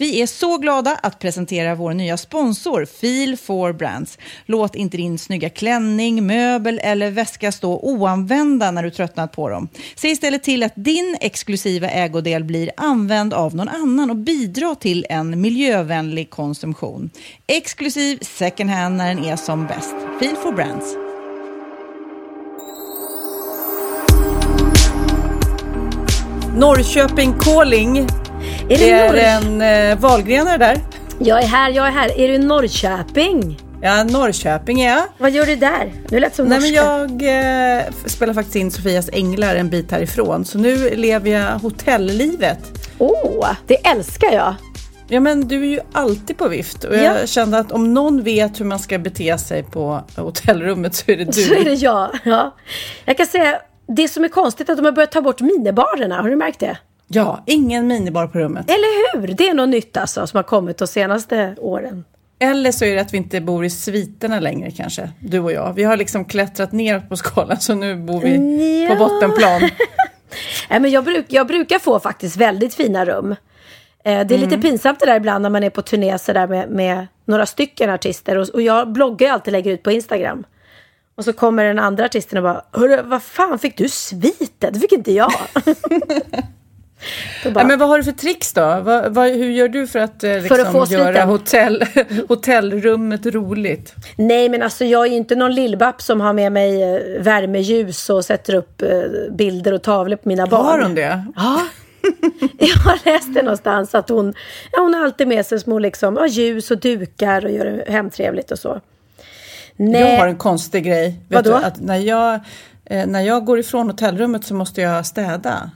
Vi är så glada att presentera vår nya sponsor Feel for Brands. Låt inte din snygga klänning, möbel eller väska stå oanvända när du tröttnat på dem. Se istället till att din exklusiva ägodel blir använd av någon annan och bidra till en miljövänlig konsumtion. Exklusiv second hand när den är som bäst. Feel for Brands. Norrköping Calling. Är Det är en eh, valgrenare där. Jag är här, jag är här. Är du i Norrköping? Ja, Norrköping är jag. Vad gör du där? Nu lät som Nej, men norska. jag eh, spelar faktiskt in Sofias Änglar en bit härifrån. Så nu lever jag hotelllivet. Åh, det älskar jag. Ja, men du är ju alltid på vift. Och jag Ja. kände att om någon vet hur man ska bete sig på hotellrummet så är det du. Så är det jag. Ja. Jag kan säga, det som är konstigt är att de har börjat ta bort minibarerna. Har du märkt det? Ja, ingen minibar på rummet. Eller hur? Det är något nytt alltså som har kommit de senaste åren. Eller så är det att vi inte bor i sviterna längre kanske, du och jag. Vi har liksom klättrat ner på skalan så nu bor vi Ja. på bottenplan. Nej, men jag, bruk, jag brukar få faktiskt väldigt fina rum. Eh, det är lite pinsamt det där ibland när man är på turné så där med, med några stycken artister. Och, och jag bloggar ju alltid lägger ut på Instagram. Och så kommer den andra artisten och bara, vad fan fick du sviten? Det fick inte jag. Bara, Nej, men vad har du för tricks då? Vad, vad, hur gör du för att, eh, liksom, att göra hotell, hotellrummet roligt? Nej men alltså jag är ju inte någon lillbapp som har med mig eh, värmeljus och sätter upp eh, bilder och tavlor på mina barn. Har hon det? Ja. Jag har läst det någonstans att hon, ja, hon har alltid med sig små liksom, ja, ljus och dukar och gör det hemtrevligt och så. Nej. Jag har en konstig grej. Vet Vadå? du, att när, jag, eh, när jag går ifrån hotellrummet så måste jag städa.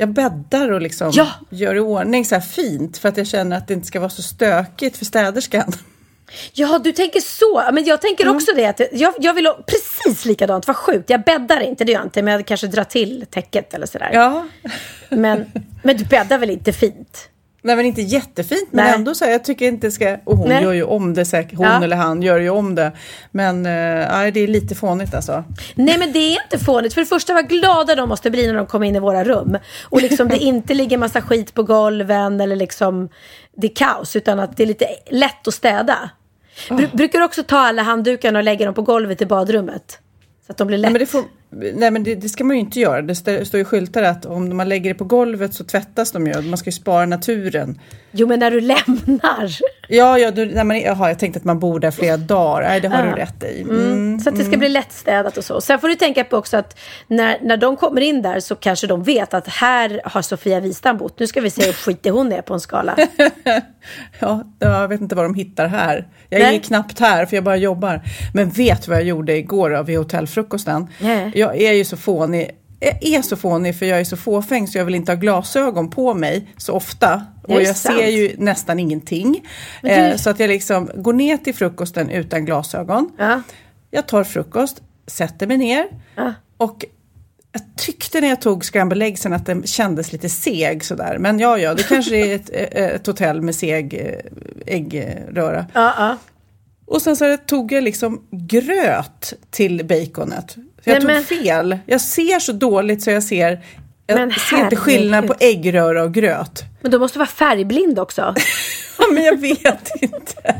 Jag bäddar och liksom Ja. gör i ordning så här fint för att jag känner att det inte ska vara så stökigt för städerskan. Ja, du tänker så. Men jag tänker också det. Att jag, jag vill ha precis likadant. Vad sjukt. Jag bäddar inte, det gör jag inte. Men jag kanske drar till täcket eller sådär. Ja, Men, men du bäddar väl inte fint? Nej men inte jättefint men Nej. ändå så här, jag tycker inte ska, och hon Nej. gör ju om det säkert, hon Ja. eller han gör ju om det. Men eh, nej, det är lite fånigt alltså. Nej men det är inte fånigt. För det första vad glada de måste bli när de kommer in i våra rum. Och liksom det inte ligger massa skit på golven eller liksom det är kaos. Utan att det är lite lätt att städa. Bru- Brukar du också ta alla handdukarna och lägga dem på golvet i badrummet? Så att de blir lätt. Nej nej, men det, det ska man ju inte göra. Det st- står ju skyltar att om man lägger det på golvet så tvättas de ju. Man ska ju spara naturen. Jo men när du lämnar. Ja, ja du, nej, men, jaha, jag tänkte att man bor där flera dagar. Nej, det har Ja. du rätt i. Mm. Så att det ska bli lättstädat och så. Sen får du tänka på också att när, när de kommer in där så kanske de vet att här har Sofia Wistam bott. Nu ska vi se hur skitig hon är på en skala. Ja, jag vet inte vad de hittar här. Jag är Nej. ju knappt här för jag bara jobbar. Men vet vad jag gjorde igår då, vid hotellfrukosten? Nej. Jag är ju så fånig. Jag är så fånig för jag är så fåfäng så jag vill inte ha glasögon på mig så ofta. Och det jag sant? ser ju nästan ingenting. Du- Eh, så att jag liksom går ner till frukosten utan glasögon. Ja. Jag tar frukost, sätter mig ner Ja. och jag tyckte när jag tog scramble eggsen att den kändes lite seg sådär. Men ja, ja, det kanske är ett, eh, ett hotell med seg eh, äggröra. Ja. Och sen så tog jag liksom gröt till baconet. Jag Nej, tog men- fel. Jag ser så dåligt så jag ser, jag Men ser inte skillnad på äggröra och gröt. Men du måste vara färgblind också. Ja, men jag vet inte.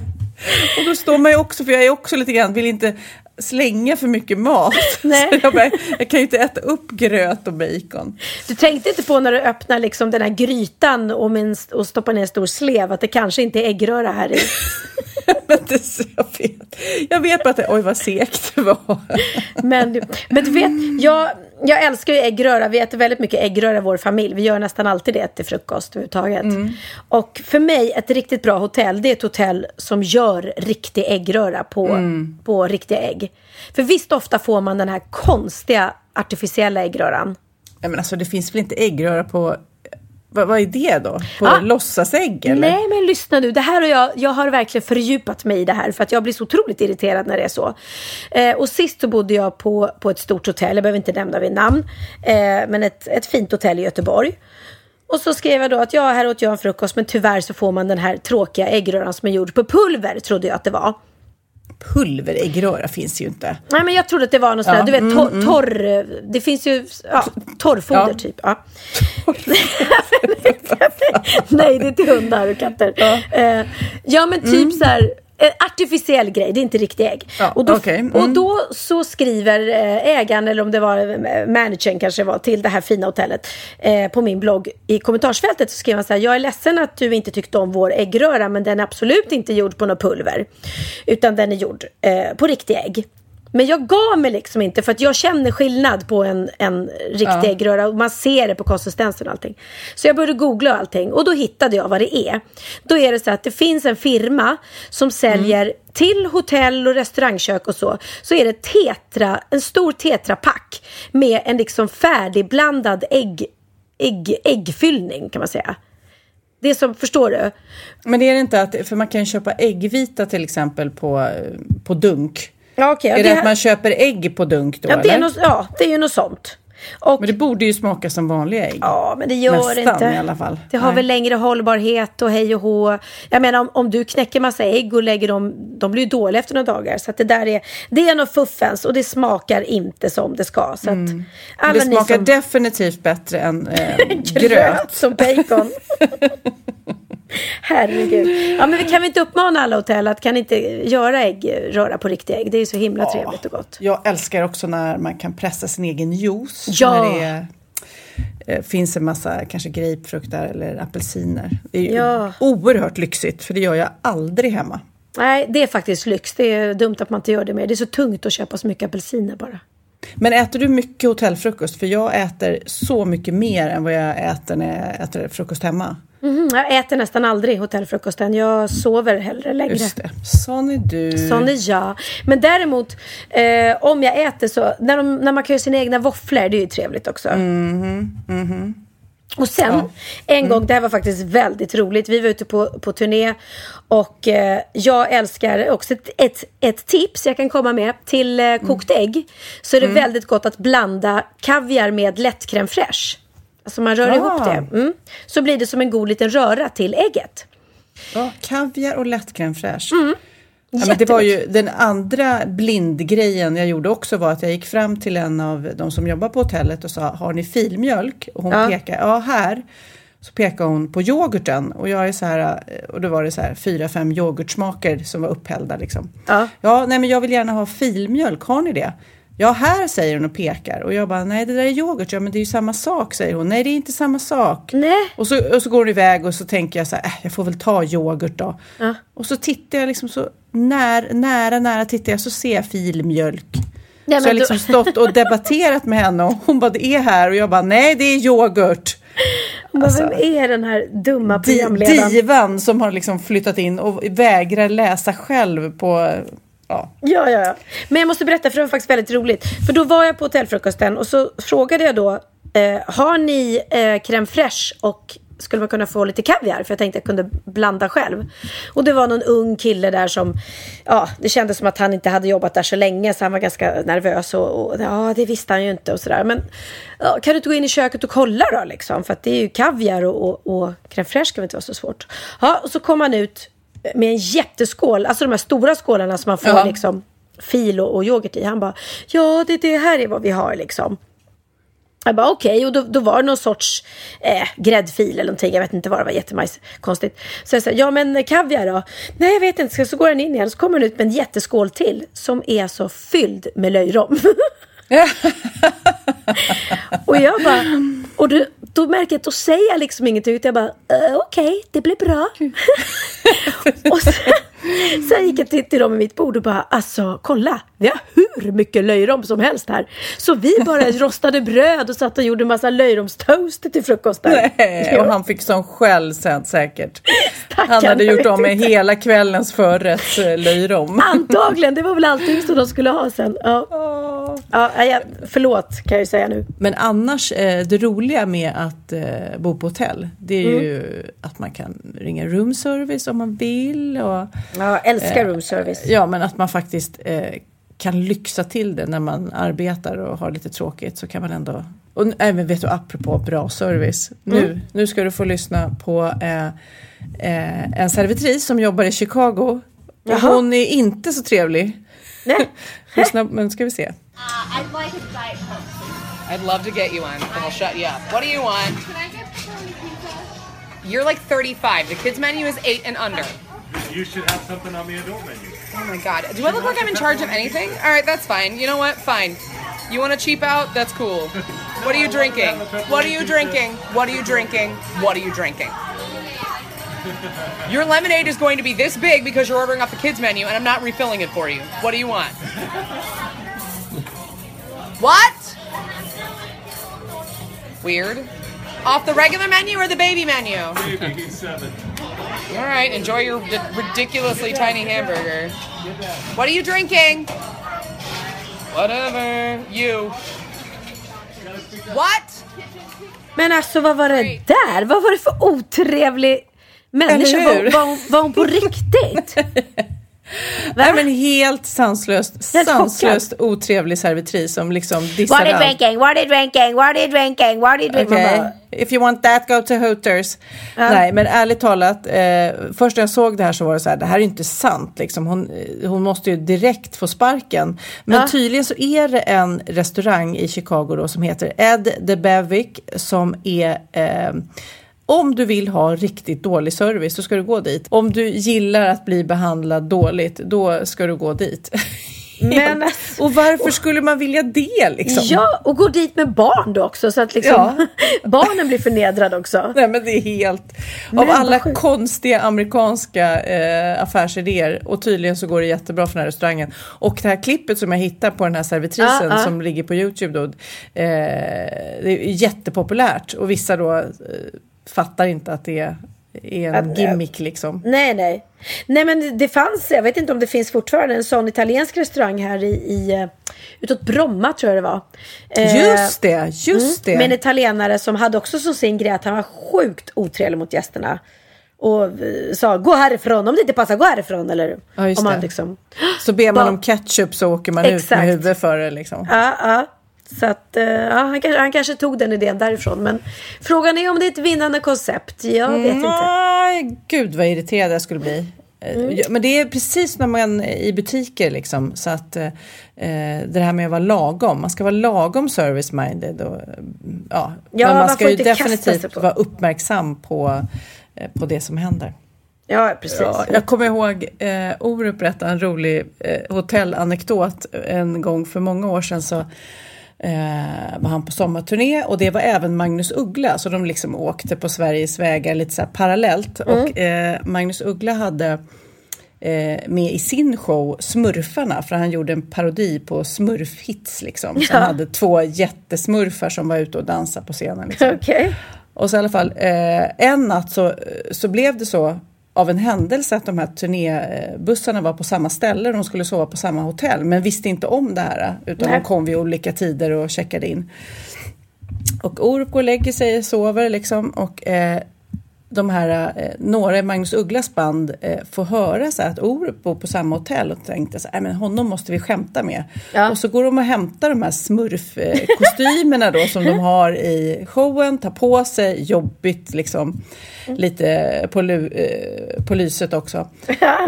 Och då står man ju också, för jag är också lite grann, vill inte slänga för mycket mat. Nej. Jag, bara, jag kan ju inte äta upp gröt och bacon. Du tänkte inte på när du öppnar liksom den här grytan och, min, och stoppar ner en stor slev att det kanske inte är äggröra här i? Men det, jag, vet, jag vet bara att det, oj vad segt det var. Men, men du vet, jag, jag älskar ju äggröra. Vi äter väldigt mycket äggröra i vår familj. Vi gör nästan alltid det till frukost överhuvudtaget. Och för mig, ett riktigt bra hotell, det är ett hotell som gör riktig äggröra på, på riktiga ägg. För visst ofta får man den här konstiga artificiella äggröran. Nej, men alltså, det finns väl inte äggröra på, vad, vad är det då? På Ah. låtsasägg eller? Nej, men lyssna nu. Det här och jag, jag har verkligen fördjupat mig i det här för att jag blir så otroligt irriterad när det är så. Eh, och sist så bodde jag på, på ett stort hotell, jag behöver inte nämna vid namn, eh, men ett, ett fint hotell i Göteborg. Och så skrev jag då att ja, här åt jag en frukost men tyvärr så får man den här tråkiga äggröran som är gjord på pulver, trodde jag att det var. Pulveräggröra finns ju inte. Nej men jag trodde att det var någon sån Ja, där, du vet mm, torr, torr, det finns ju ja, torrfoder Ja. typ. Ja. Nej, det är till hundar och katter. Ja, eh, ja men typ så här. En artificiell grej, det är inte riktig ägg. Ja, och, då, okej, mm. och då så skriver eh, ägaren, eller om det var eh, managern kanske var, till det här fina hotellet eh, på min blogg i kommentarsfältet så skrev han så här, jag är ledsen att du inte tyckte om vår äggröra men den är absolut inte gjord på något pulver. Utan den är gjord eh, på riktig ägg. Men jag gav mig liksom inte för att jag känner skillnad på en, en riktig Ja. äggröra och man ser det på konsistensen och allting. Så jag började googla och allting och då hittade jag vad det är. Då är det så att det finns en firma som säljer till hotell och restaurangkök och så. Så är det tetra, en stor tetrapack med en liksom färdigblandad ägg, ägg, äggfyllning kan man säga. Det som, förstår du? Men är det inte att, för man kan köpa äggvita till exempel på, på dunk. Ja, okej. är det, det, att man köper ägg på dunk då ja, det är eller? något, ja, det är ju något sånt. Och, Men det borde ju smaka som vanliga ägg. Ja, men det gör Nästan inte. i alla fall. Det har Nej. väl längre hållbarhet och hej och hå. Jag menar om, om du knäcker massa ägg och lägger dem, de blir ju dåliga efter några dagar. Så det där är, det är något fuffens och det smakar inte som det ska. Så Mm. det smakar som definitivt bättre än eh, gröt gröt. som bacon. Herregud. Ja, men vi kan vi inte uppmana alla hotell att kan inte göra äggröra på riktiga ägg? Det är ju så himla trevligt och gott. Jag älskar också när man kan pressa sin egen juice. Ja. När det är, eh, finns en massa kanske grapefrukter eller apelsiner. Det är ju Ja. oerhört lyxigt för det gör jag aldrig hemma. Nej, det är faktiskt lyx. Det är dumt att man inte gör det mer. Det är så tungt att köpa så mycket apelsiner bara. Men äter du mycket hotellfrukost? För jag äter så mycket mer än vad jag äter när jag äter frukost hemma. Mhm, jag äter nästan aldrig hotellfrukosten. Jag sover hellre längre. Just det. Sån är du. Sån är jag. Men däremot, eh, om jag äter så, när, de, när man kan göra sina egna våfflor, det är ju trevligt också. Och sen, en gång, det här var faktiskt väldigt roligt. Vi var ute på, på turné och eh, jag älskar också ett, ett, ett tips jag kan komma med. Till eh, kokt ägg så är det väldigt gott att blanda kaviar med lätt crème fraîche. Alltså man rör Ah. ihop det. Mm. Så blir det som en god liten röra till ägget. Ja, kaviar och lätt crème fraîche. Mm. Ja, men det var ju den andra blindgrejen jag gjorde också var att jag gick fram till en av de som jobbar på hotellet och sa har ni filmjölk? Och hon Ja. pekade, ja här. Så pekade hon på yoghurten och jag är så här, och då var det så här fyra, fem yoghurtsmaker som var upphällda liksom. Ja. ja, nej men jag vill gärna ha filmjölk, har ni det? Ja, här säger hon och pekar och jag bara, nej det där är yoghurt, ja men det är ju samma sak säger hon, nej det är inte samma sak. Nej. Och så, och så går hon iväg och så tänker jag så här, äh, jag får väl ta yoghurt då. Ja. Och så tittar jag liksom så när, nära, nära tittar jag så ser jag filmjölk. Nej, så jag har liksom stått och debatterat med henne och hon bara, det är här och jag bara, nej det är yoghurt. Men vem är den här dumma programledaren? Divan som har liksom flyttat in och vägrar läsa själv på, ja. Ja, ja, ja. Men jag måste berätta för det var faktiskt väldigt roligt. För då var jag på hotellfrukosten och så frågade jag då, eh, har ni eh, crème fraîche och skulle man kunna få lite kaviar? För jag tänkte jag kunde blanda själv. Och det var någon ung kille där som, ja, det kändes som att han inte hade jobbat där så länge så han var ganska nervös och, och ja, det visste han ju inte och sådär. Men ja, kan du inte gå in i köket och kolla då liksom? För att det är ju kaviar och, och, och crème fraîche kan väl inte vara så svårt. Ja, och så kom han ut med en jätteskål, alltså de här stora skålarna som man får Ja. liksom fil och, och yoghurt i. Han bara, ja det, det här är vad vi har liksom. Jag bara okej, okay. och då, då var det någon sorts eh, gräddfil eller någonting. Jag vet inte vad det var, jättekonstigt. Så jag sa, ja men kaviar då? Nej jag vet inte. Så går den in igen så kommer den ut med en jätteskål till. Som är så fylld med löjrom. och jag bara, och då, då märker jag att då säger jag liksom ingenting. Utan jag bara, uh, okej, okay, det blir bra. och sen, sen gick jag till, till dem vid mitt bord och bara, alltså kolla, vi har hur mycket löjrom som helst här. Så vi bara rostade bröd och satt och gjorde massa löjromstoast till frukost där. Nej, och han fick sån skäll sen säkert. Stackarn, han hade gjort om med hela kvällens förrätts eh, löjrom. Antagligen, det var väl allting som de skulle ha sen. Ja. Ja, ja, förlåt kan jag ju säga nu. Men annars, eh, det roliga med att eh, bo på hotell, det är mm. ju att man kan ringa roomservice om man vill. Och, ja, jag älskar roomservice. Ja, men att man faktiskt kan lyxa till det när man arbetar och har lite tråkigt så kan man ändå och även vet du apropå bra service. Mm. Nu, nu ska du få lyssna på eh, eh, en servitris som jobbar i Chicago. Och hon är inte så trevlig. Nej. lyssna, men ska vi se. Uh, I'd like a diet coke. I'd love to get you one, and I'll shut you up. What do you want? Can I get pizza? You're like 35. The kids menu is eight and under. You should have something on the adult menu. Oh my god. Do I look like I'm in charge of anything? Alright, that's fine. You know what? Fine. You want to cheap out? That's cool. What are you drinking? What are you drinking? What are you drinking? What are you drinking? Your lemonade is going to be this big because you're ordering off the kids menu and I'm not refilling it for you. What do you want? What? Weird. Off the regular menu or the baby menu? Baby, seven. All right, enjoy your ridiculously tiny hamburger. What are you drinking? Whatever. You. What? Men alltså vad var det där? Vad var det för otrevlig människa? Var, var, var hon på riktigt? Nej men helt sanslöst, sanslöst otrevlig servitris som liksom dissar What are you drinking? What are you drinking? What are you drinking? What are you drinking? Okay. If you want that go to Hooters. Ja. Nej men ärligt talat, eh, först när jag såg det här så var det så här, det här är inte sant liksom. Hon, eh, hon måste ju direkt få sparken. Men ja. tydligen så är det en restaurang i Chicago då som heter Ed the Bevic som är eh, om du vill ha riktigt dålig service så ska du gå dit. Om du gillar att bli behandlad dåligt, då ska du gå dit. Men, och varför skulle man vilja det liksom? Ja, och gå dit med barn då också så att liksom ja. barnen blir förnedrade också. Nej men det är helt... Men, av alla konstiga amerikanska eh, affärsidéer och tydligen så går det jättebra för den här restaurangen. Och det här klippet som jag hittar på den här servitrisen ah, ah. som ligger på Youtube då. Eh, det är jättepopulärt och vissa då eh, fattar inte att det är en gimmick liksom. Nej, nej. Nej, men det fanns, jag vet inte om det finns fortfarande, en sån italiensk restaurang här i, i eh, utåt Bromma tror jag det var. Eh, just det, just mm, det. Med en italienare som hade också som sin grej att han var sjukt otrevlig mot gästerna. Och eh, sa gå härifrån, om det inte passar gå härifrån. Eller ja, om man liksom, så ber man om ketchup så åker man Exakt. ut med huvudet före liksom. Ja, ja. Så att, uh, ja, han, kanske, han kanske tog den idén därifrån. Men frågan är om det är ett vinnande koncept. Jag vet mm, inte. Gud vad irriterad jag skulle bli. Eh, mm. Men det är precis när man är i butiker liksom. Så att eh, det här med att vara lagom. Man ska vara lagom service-minded. Och, ja. ja, men man, man ska ju definitivt vara uppmärksam på, eh, på det som händer. Ja, precis. Ja, jag kommer ihåg eh, Orup berättade en rolig eh, hotellanekdot en gång för många år sedan. Så eh, var han på sommarturné och det var även Magnus Uggla så de liksom åkte på Sveriges vägar lite så parallellt mm. och eh, Magnus Uggla hade eh, med i sin show Smurfarna för han gjorde en parodi på smurfhits liksom. Så ja. han hade två jättesmurfar som var ute och dansade på scenen. Liksom. Okay. Och så i alla fall eh, en natt så, så blev det så av en händelse att de här turnébussarna var på samma ställe de skulle sova på samma hotell men visste inte om det här utan Nej. de kom vid olika tider och checkade in. Och Orup går och lägger sig sover liksom och eh, de här, eh, några i Magnus Ugglas band eh, får höra så att Orup bor på samma hotell och tänkte så här, men honom måste vi skämta med. Ja. Och så går de och hämtar de här smurfkostymerna då som de har i showen, tar på sig, jobbigt liksom, lite på, lu- eh, på lyset också.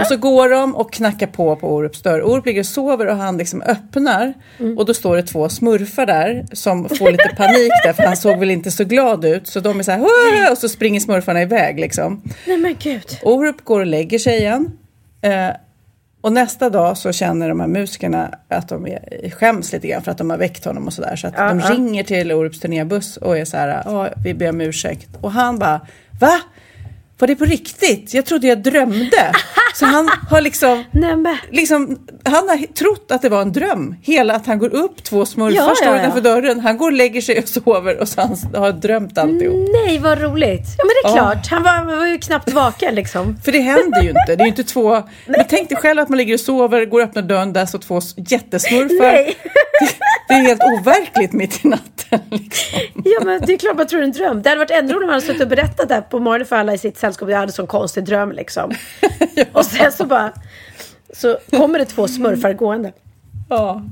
Och så går de och knackar på på Orups dörr. Orup ligger och sover och han liksom öppnar och då står det två smurfar där som får lite panik där för han såg väl inte så glad ut. Så de är så här och så springer smurfarna iväg liksom. Nej men gud. Orup går och lägger sig igen. Eh, och nästa dag så känner de här musikerna att de är, skäms lite grann för att de har väckt honom och sådär. Så att de ringer till Orups turnébuss och är så här, ja vi ber om ursäkt. Och han bara, va? Var det på riktigt? Jag trodde jag drömde. Så han har liksom, liksom, han har trott att det var en dröm. Hela att han går upp, två smurfar Ja, ja, står ja. utanför dörren. Han går och lägger sig och sover och så han har drömt alltihop. Nej vad roligt. Ja men det är Ja. klart. Han var, han var ju knappt vaken liksom. För det händer ju inte. Det är ju inte två... Men tänk dig själv att man ligger och sover, går och öppnar dörren, där står två jättesmurfar. Nej. Det är helt overkligt mitt i natten. Liksom. Ja men det är klart man tror det är en dröm. Det hade varit ännu roligare om han hade suttit och berättat det här på morgonen för alla i sitt sällskap. Jag hade en sån konstig dröm liksom. Och sen så bara. Så kommer det två smurfar gående. Ja.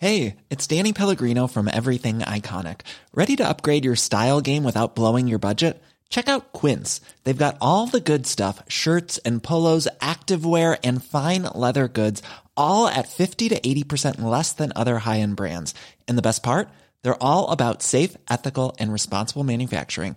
Hey, it's Danny Pellegrino from Everything Iconic. Ready to upgrade your style game without blowing your budget? Check out Quince. They've got all the good stuff shirts and polos, activewear, and fine leather goods, all at 50 to 80% less than other high end brands. And the best part? They're all about safe, ethical, and responsible manufacturing.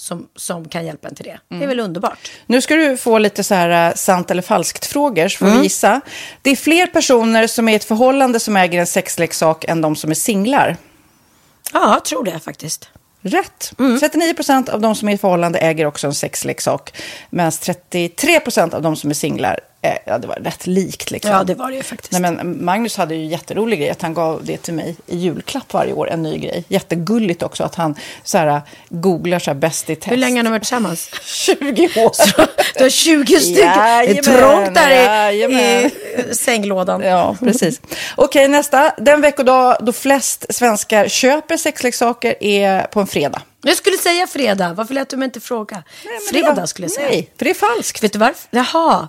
som, som kan hjälpa en till det. Det är Mm. väl underbart. Nu ska du få lite så här eh, sant eller falskt-frågor, så får Mm. vi gissa. Det är fler personer som är i ett förhållande som äger en sexleksak än de som är singlar. Ja, jag tror det faktiskt. Rätt. Mm. 39 procent av de som är i förhållande äger också en sexleksak. Medan 33 procent av de som är singlar, eh, ja det var rätt likt liksom. Ja, det var det ju faktiskt. Nej, men Magnus hade ju jätterolig grej att han gav det till mig i julklapp varje år, en ny grej. Jättegulligt också att han så här, googlar så här bäst i test. Hur länge har ni varit tillsammans? 20 år. Du har 20 stycken. Det är Jajamän, trångt där i, jajamän. i sänglådan. Ja, precis. Okej, nästa. Den veckodag då flest svenskar köper sexleksaker är på en fredag. Jag skulle säga fredag. Varför lät du mig inte fråga? Nej, fredag var- skulle jag säga. Nej, för det är falskt. Vet du varför? Jaha,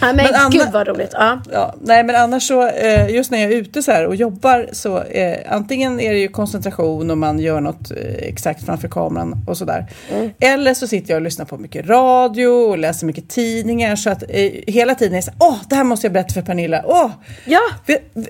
Ja, men, Men gud vad roligt. Ja. Ja, nej, men annars så, eh, just när jag är ute så här och jobbar så eh, antingen är det ju koncentration och man gör något eh, exakt framför kameran och sådär. Mm. Eller så sitter jag och lyssnar på mycket radio och läser mycket tidningar så att eh, hela tiden är jag så åh, det här måste jag berätta för Pernilla. Åh! Ja.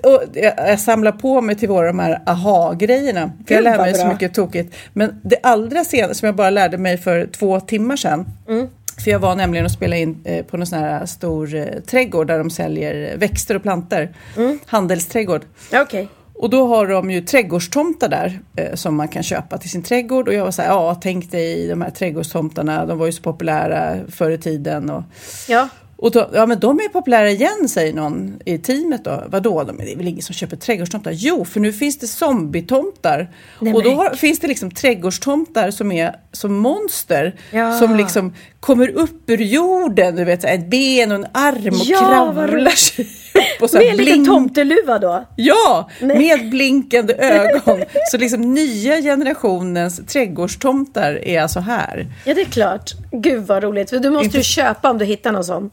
Och jag, jag samlar på mig till våra de här aha-grejerna. För jag lär mig så bra. mycket tokigt. Men det allra senaste som jag bara lärde mig för två timmar sedan Mm. För jag var nämligen och spelade in eh, på någon sån här stor eh, trädgård där de säljer växter och planter. Handelsträdgård. Okej. Och då har de ju trädgårdstomtar där eh, som man kan köpa till sin trädgård. Och jag var så här, ja tänk dig de här trädgårdstomtarna, de var ju så populära förr i tiden. Och, Ja. Och då, ja men de är populära igen säger någon i teamet då. Vadå, de, det är väl ingen som köper trädgårdstomtar? Jo, för nu finns det zombietomtar. Nej, och då har, finns det liksom trädgårdstomtar som är som monster. Ja. Som liksom kommer upp ur jorden, du vet ett ben och en arm och Ja, kravlar sig upp. Och så Med en liten tomteluva då? Ja, Nej. med blinkande ögon. Så liksom nya generationens trädgårdstomtar är alltså här. Ja, det är klart. Gud vad roligt. Du måste Inte- ju köpa om du hittar någon sån.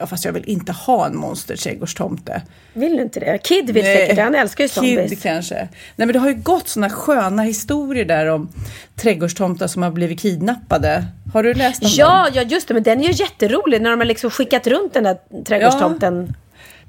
Ja, fast jag vill inte ha en monsterträdgårdstomte. Vill du inte det? Kid vill Nej, säkert. Han älskar ju zombies. Kid kanske. Nej, men det har ju gått såna sköna historier där om trädgårdstomtar som har blivit kidnappade. Har du läst om dem? Ja, ja, just det. Men den är ju jätterolig när de har liksom skickat runt den där trädgårdstomten.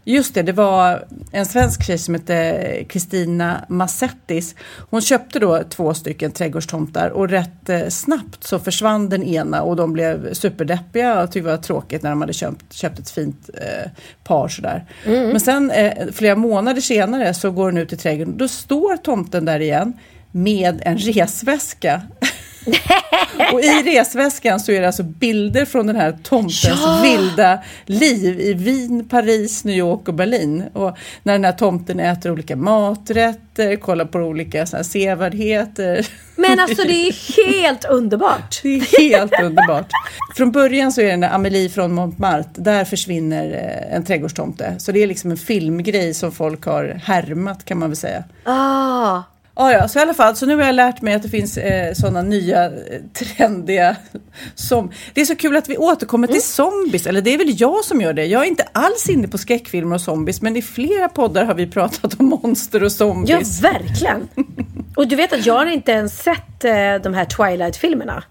Just det, det var en svensk tjej som hette Kristina Massettis. Hon köpte då två stycken trädgårdstomtar och rätt eh, snabbt så försvann den ena och de blev superdeppiga och tyckte det var tråkigt när de hade köpt, köpt ett fint eh, par sådär. Men sen eh, flera månader senare så går hon ut i trädgården då står tomten där igen med en resväska. och i resväskan så är det alltså bilder från den här tomtens Ja! vilda liv i Wien, Paris, New York och Berlin. Och när den här tomten äter olika maträtter, kollar på olika såna här sevärdheter. Men alltså det är helt underbart. Det är helt underbart. Från början så är det den Amelie från Montmartre, där försvinner eh, en trädgårdstomte. Så det är liksom en filmgrej som folk har härmat kan man väl säga. Ah. Ja, ja, så i alla fall, så nu har jag lärt mig att det finns eh, sådana nya eh, trendiga som... Det är så kul att vi återkommer till zombies, eller det är väl jag som gör det. Jag är inte alls inne på skräckfilmer och zombies, men i flera poddar har vi pratat om monster och Ja, zombies. verkligen. Och du vet att jag har inte ens sett eh, de här Twilight-filmerna.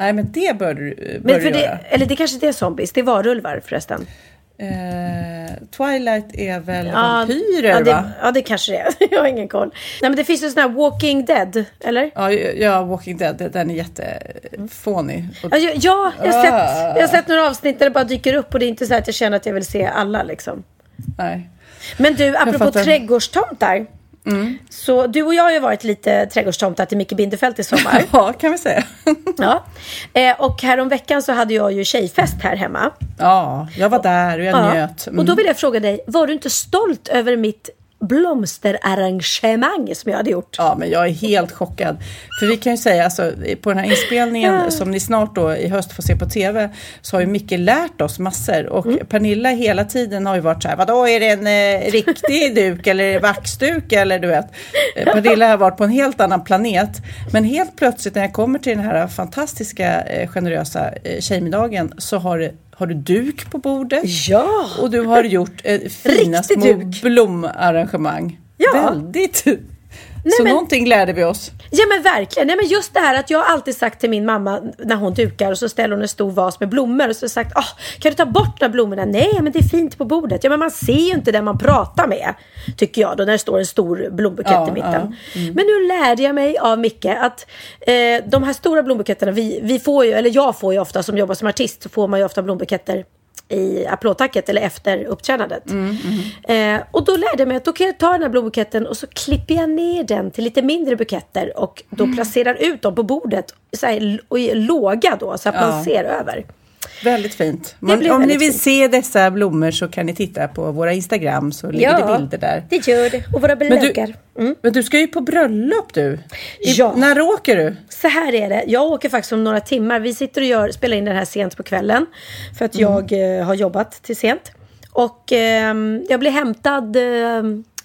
Nej, men det bör du, bör Men för göra. det, eller det kanske inte är zombies, det är varulvar förresten. Eh, Twilight är väl Ja, vampyrer, ja, det, va? ja, det kanske det är. Jag har ingen koll. Nej, men det finns ju sån här Walking Dead, eller? Ja, ja, Walking Dead, den är jättefånig. Ja, jag, ja, jag, har Ah. sett, jag har sett några avsnitt där det bara dyker upp och det är inte så att jag känner att jag vill se alla liksom. Nej. Men du, apropå fattar. Trädgårdstomtar. Så du och jag har ju varit lite trädgårdstomtar till Micke Bindefeld i sommar. Ja, kan vi säga. ja. Eh, och häromveckan så hade jag ju tjejfest här hemma. Ja, jag var där och jag Ja. njöt. Mm. Och då vill jag fråga dig, var du inte stolt över mitt blomsterarrangemang som jag hade gjort. Ja, men jag är helt chockad. För vi kan ju säga, alltså, på den här inspelningen som ni snart då i höst får se på TV, så har ju Micke lärt oss massor. Och Mm. Pernilla hela tiden har ju varit så här, vadå, är det en eh, riktig duk eller är det vaxduk eller du vet. Eh, Pernilla har varit på en helt annan planet. Men helt plötsligt när jag kommer till den här fantastiska, eh, generösa eh, tjejmiddagen så har det har du duk på bordet? Ja! Och du har gjort eh, fina Riktig små duk. blomarrangemang. Ja. Väldigt. Så men- någonting lärde vi oss. Ja men verkligen. Nej, men just det här att jag alltid sagt till min mamma när hon dukar och så ställer hon en stor vas med blommor och så sagt ah, kan du ta bort de här blommorna? Nej men det är fint på bordet. Ja men man ser ju inte den man pratar med. Tycker jag då när det står en stor blombukett Ja, i mitten. ja. Mm. Men nu lärde jag mig av Micke att eh, de här stora blombuketterna vi, vi får ju, eller jag får ju ofta som jobbar som artist så får man ju ofta blombuketter i applådtacket eller efter uppträdandet. Eh, och då lärde jag mig att då kan jag ta den här blombuketten och så klipper jag ner den till lite mindre buketter och då placerar ut dem på bordet så här, och låga då så att man Ja. ser över. Väldigt fint. Man, om väldigt ni vill fint. se dessa blommor så kan ni titta på våra Instagram så ligger det bilder där. det gör det. Och våra Men bloggar. Mm. men du ska ju på bröllop du. I, Ja. När åker du? Så här är det. Jag åker faktiskt om några timmar. Vi sitter och gör, spelar in den här sent på kvällen. För att jag eh, har jobbat till sent. Och ehm, jag blir hämtad eh,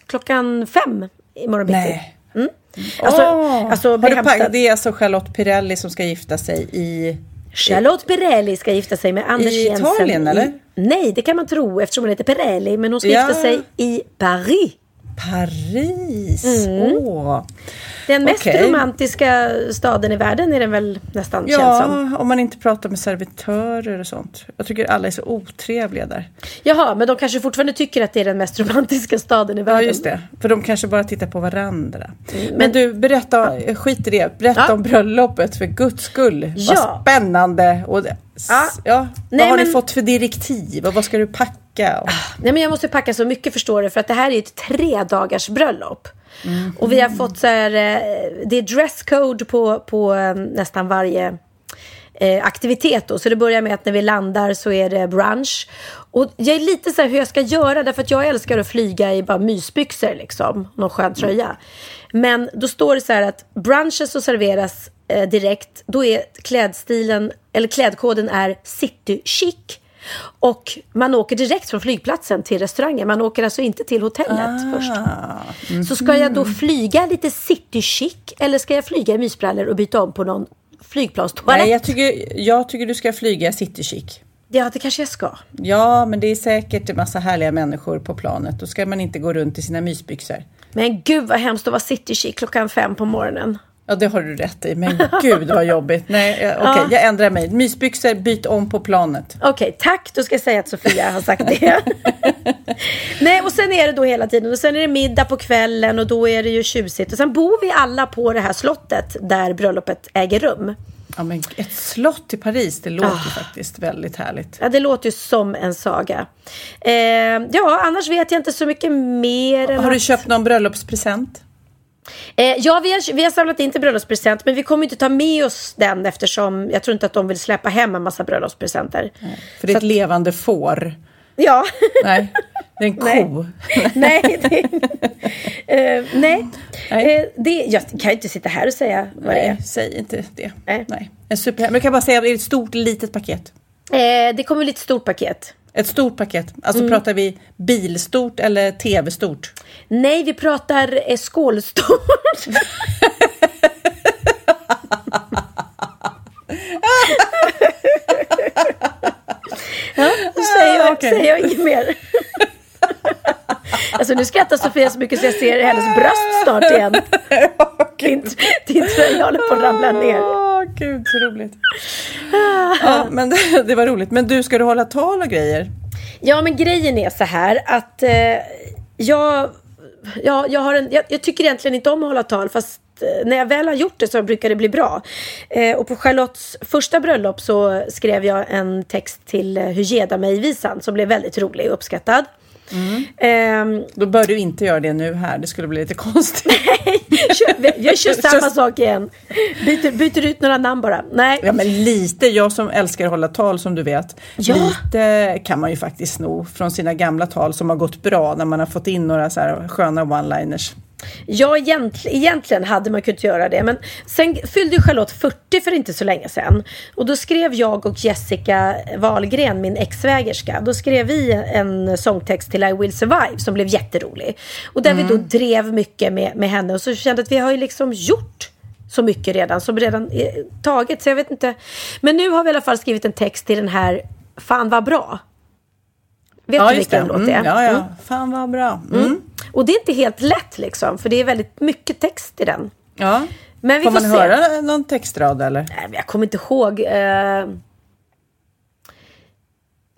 klockan fem imorgon bitti. Nej. Alltså, Åh. alltså Har blir du hämtad. pack- det är alltså Charlotte Pirelli som ska gifta sig i... Charlotte Perrelli ska gifta sig med Anders I Jensen. Italien, eller? Nej, det kan man tro eftersom hon heter Perrelli. Men hon ska Ja. gifta sig i Paris. Paris. Mm. Åh. Den mest Okej. romantiska staden i världen är den väl nästan känd som. Ja, om man inte pratar med servitörer och sånt. Jag tycker alla är så otrevliga där. Jaha, men de kanske fortfarande tycker att det är den mest romantiska staden i världen. Ja, just det. För de kanske bara tittar på varandra. Men, du, berätta, skit i det. Berätta Ja. om bröllopet för guds skull. Ja. Vad spännande. Och Ja. ja. Nej, vad har men- ni fått för direktiv och vad ska du packa? Och, Nej men jag måste packa så mycket förstår du för att det här är ett tre dagars bröllop. Och vi har fått så här, eh, det är dresscode på, på eh, nästan varje eh, aktivitet då. Så det börjar med att när vi landar så är det brunch. Och jag är lite så här hur jag ska göra därför att jag älskar att flyga i bara mysbyxor liksom. Någon skön tröja. Men då står det så här att brunchen som serveras eh, direkt, då är klädstilen, eller klädkoden är city chic. Och man åker direkt från flygplatsen till restaurangen. Man åker alltså inte till hotellet först. Så ska jag då flyga lite city chic eller ska jag flyga i mysbrallor och byta om på någon flygplanstoalett? nej, jag tycker, jag tycker du ska flyga city chic. Ja, det kanske jag ska. Ja, men det är säkert en massa härliga människor på planet. Då ska man inte gå runt i sina mysbyxor. Men gud vad hemskt att vara city chic klockan fem på morgonen. Ja, det har du rätt i. Men gud vad jobbigt. Nej, eh, okej, Ja. jag ändrar mig. Mysbyxor, byt om på planet. Okej, tack. Då ska jag säga att Sofia har sagt det. Nej, och sen är det då hela tiden. Och sen är det middag på kvällen och då är det ju tjusigt. Och sen bor vi alla på det här slottet där bröllopet äger rum. Ja, men ett slott i Paris, det låter Ah. faktiskt väldigt härligt. Ja, det låter ju som en saga. Eh, ja, annars vet jag inte så mycket mer. Har du att- köpt någon bröllopspresent? Eh, ja, vi har, vi har samlat in till bröllopspresent, men vi kommer inte ta med oss den eftersom jag tror inte att de vill släppa hem en massa bröllopspresenter. För det är ett levande får. Ja, Nej, det är en Nej. ko. nej. Det, eh, nej. Nej. Eh, det, jag kan ju inte sitta här och säga vad det är. Nej, säg inte det. Nej. Nej. En super... Men jag kan bara säga, det är ett stort, litet paket. Eh, det kommer lite stort paket. Ett stort paket. Alltså Mm. pratar vi bilstort eller tv-stort? Nej, vi pratar eh, skålstort. ja, då säger jag, Okej. säger jag inget mer. Alltså nu skrattar Sofia så mycket så jag ser hennes bröst snart igen. Din, din tröja håller på att ramla ner. Gud så roligt. ja, men det, det var roligt. Men du, ska du hålla tal och grejer? Ja, men grejen är så här att eh, jag, ja, jag, har en, jag, jag tycker egentligen inte om att hålla tal fast eh, när jag väl har gjort det så brukar det bli bra. Eh, och på Charlottes första bröllop så skrev jag en text till eh, Hur geda mig-visan som blev väldigt rolig och uppskattad. Ehm, Då bör du inte göra det nu här, det skulle bli lite konstigt. kör, jag kör samma sak igen. Byter, byter ut några namn bara. Nej. Ja men lite, jag som älskar att hålla tal som du vet. Ja. Lite kan man ju faktiskt sno från sina gamla tal som har gått bra när man har fått in några så här sköna one-liners. Ja, egent, egentligen hade man kunnat göra det. Men sen fyllde Charlotte 40 för inte så länge sedan. Och då skrev jag och Jessica Wahlgren, min exsvägerska, då skrev vi en sångtext till I will survive som blev jätterolig. Och där vi då drev mycket med, med henne och så kände att vi har ju liksom gjort så mycket redan, som redan är taget. Så jag vet inte. Men nu har vi i alla fall skrivit en text till den här Fan vad bra. Vet du just vilken det. låt det är? Mm, ja, ja. Mm. Fan vad bra. Mm. Och det är inte helt lätt liksom, för det är väldigt mycket text i den. Ja. Men vi får får, man se. höra någon textrad eller? Nej, men jag kommer inte ihåg. Eh...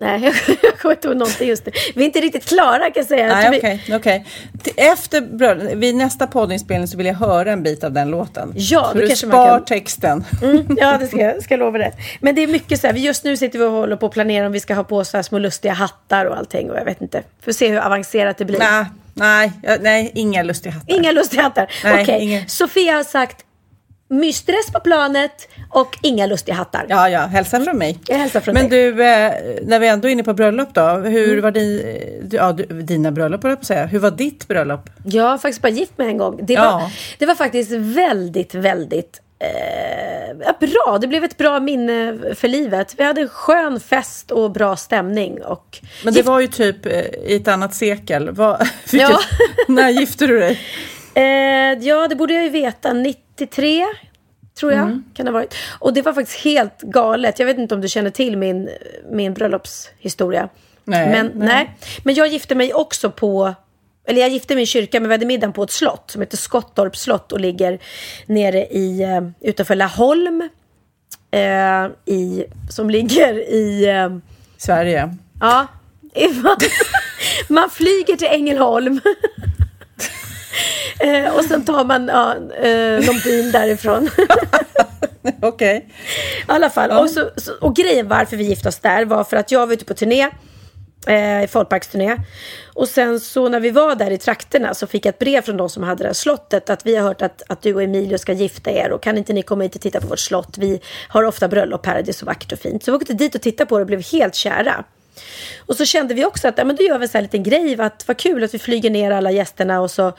Nej, jag kommer inte ihåg någonting just nu. Vi är inte riktigt klara kan jag säga. Nej, okej. okej. Till- Efter vid nästa poddinspelning så vill jag höra en bit av den låten. Ja, så du kanske man spar kan- texten. Mm, ja, det ska jag ska lova det. Men det är mycket så här, just nu sitter vi och håller på att planera om vi ska ha på så här små lustiga hattar och allting. Och jag vet inte. Får se hur avancerat det blir. Nej, nej, nej, inga lustiga hattar. Inga lustiga hattar. Okej, ingen. Sofia har sagt mysdress på planet och inga lustiga hattar. Ja, ja, hälsa från mig. Jag hälsar från Men dig. du, eh, när vi ändå är inne på bröllop då. Hur Mm. var di, eh, ja, dina bröllop, på säga. Hur var ditt bröllop? Jag har faktiskt bara gift mig en gång. Det, Ja. var, det var faktiskt väldigt, väldigt eh, bra. Det blev ett bra minne för livet. Vi hade en skön fest och bra stämning. Och Men det var ju typ eh, i ett annat sekel. Vad, vilket, Ja. när gifte du dig? Eh, ja, det borde jag ju veta. 93 tror jag Mm. kan det ha varit. Och det var faktiskt helt galet. Jag vet inte om du känner till min, min bröllopshistoria. Nej, Men, nej. nej. Men jag gifte mig också på eller jag gifte mig i en kyrka men vi hade middagen på ett slott som heter Skottorps slott och ligger nere i, eh, utanför Laholm. Eh, i, som ligger i... Eh, Sverige. Ja. Man, man flyger till Ängelholm. eh, och sen tar man ja, eh, någon bil därifrån. Okej. I alla fall. Och, så, så, och grejen varför vi gifte oss där var för att jag var ute på turné. Eh, folkparksturné. Och sen så när vi var där i trakterna så fick jag ett brev från de som hade det här slottet att vi har hört att, att du och Emilio ska gifta er och kan inte ni komma hit och titta på vårt slott? Vi har ofta bröllop här, det är så vackert och fint. Så vi åkte dit och tittade på det och blev helt kära. Och så kände vi också att ja, men då gör vi en sån här liten grej. Att vad kul att vi flyger ner alla gästerna och så,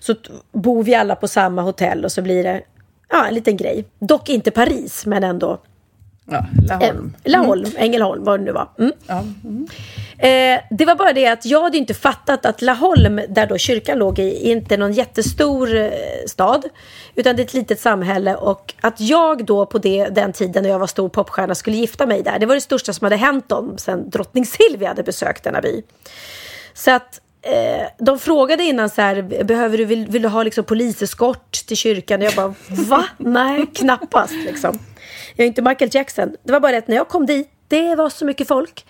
så bor vi alla på samma hotell och så blir det ja, en liten grej. Dock inte Paris, men ändå Ja, eh, Laholm. Laholm, Ängelholm, vad det nu var. Mm. Ja. mm. Eh, det var bara det att jag hade inte fattat att Laholm, där då kyrkan låg i, är inte någon jättestor eh, stad. Utan det är ett litet samhälle och att jag då på det, den tiden när jag var stor popstjärna skulle gifta mig där. Det var det största som hade hänt dem sen drottning Silvia hade besökt denna by. Så att eh, de frågade innan så här, behöver du, vill, vill du ha liksom poliseskort till kyrkan? Och jag bara, va? Nej, knappast liksom. Jag är inte Michael Jackson. Det var bara det att när jag kom dit, det var så mycket folk.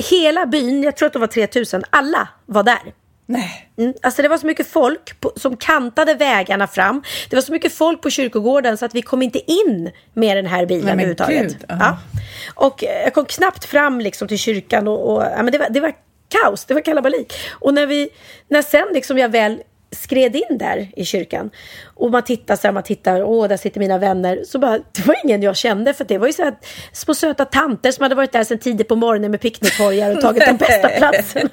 Hela byn, jag tror att det var 3000, alla var där. Nej. Mm, alltså det var så mycket folk på, som kantade vägarna fram. Det var så mycket folk på kyrkogården så att vi kom inte in med den här bilen Nej, överhuvudtaget. gud. Ja. Och eh, jag kom knappt fram liksom till kyrkan och, och ja, men det, var, det var kaos, det var kalabalik. Och när, vi, när sen liksom jag väl skred in där i kyrkan och man tittar så här, man tittar, åh där sitter mina vänner. Så bara, det var ingen jag kände för det var ju så här små söta tanter som hade varit där sedan tidigt på morgonen med picknickkorgar och tagit de bästa platserna.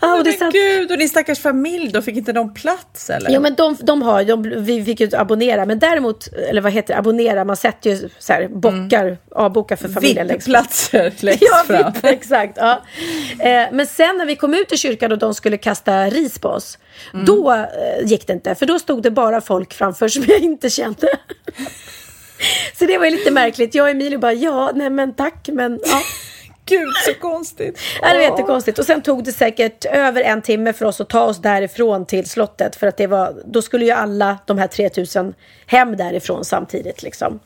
Ja, och det satt, gud, och din stackars familj då, fick inte de plats eller? Jo men de, de har, de, vi fick ju abonnera, men däremot, eller vad heter det, abonnera, man sätter ju så här, bockar, avbokar för familjen. VIP-platser längst Ja, fram. VIP, exakt. Ja. Eh, men sen när vi kom ut i kyrkan och de skulle kasta ris på oss, då eh, gick det inte. För då stod det bara folk framför som jag inte kände. Så det var ju lite märkligt. Jag och Emilio bara, ja, nej men tack, men ja. Gud, så konstigt. Ja, det var jättekonstigt. Och sen tog det säkert över en timme för oss att ta oss därifrån till slottet. För att det var, då skulle ju alla de här 3000 hem därifrån samtidigt liksom.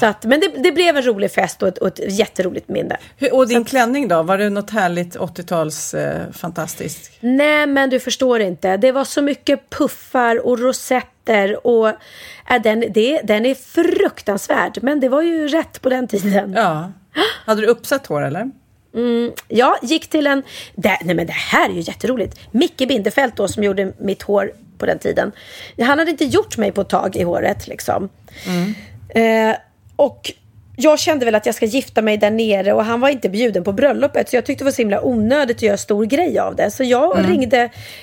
Så att, men det, det blev en rolig fest och ett, och ett jätteroligt minne. Hur, och din klänning då, var det något härligt 80-tals eh, fantastiskt? Nej, men du förstår inte. Det var så mycket puffar och rosetter och äh, den, det, den är fruktansvärd. Men det var ju rätt på den tiden. Ja. Hade du uppsatt hår eller? Mm, jag gick till en... Det, nej men det här är ju jätteroligt. Micke Bindefeld då som gjorde mitt hår på den tiden. Han hade inte gjort mig på ett tag i håret liksom. Eh, och jag kände väl att jag ska gifta mig där nere och han var inte bjuden på bröllopet så jag tyckte det var så himla onödigt att göra stor grej av det. Så jag ringde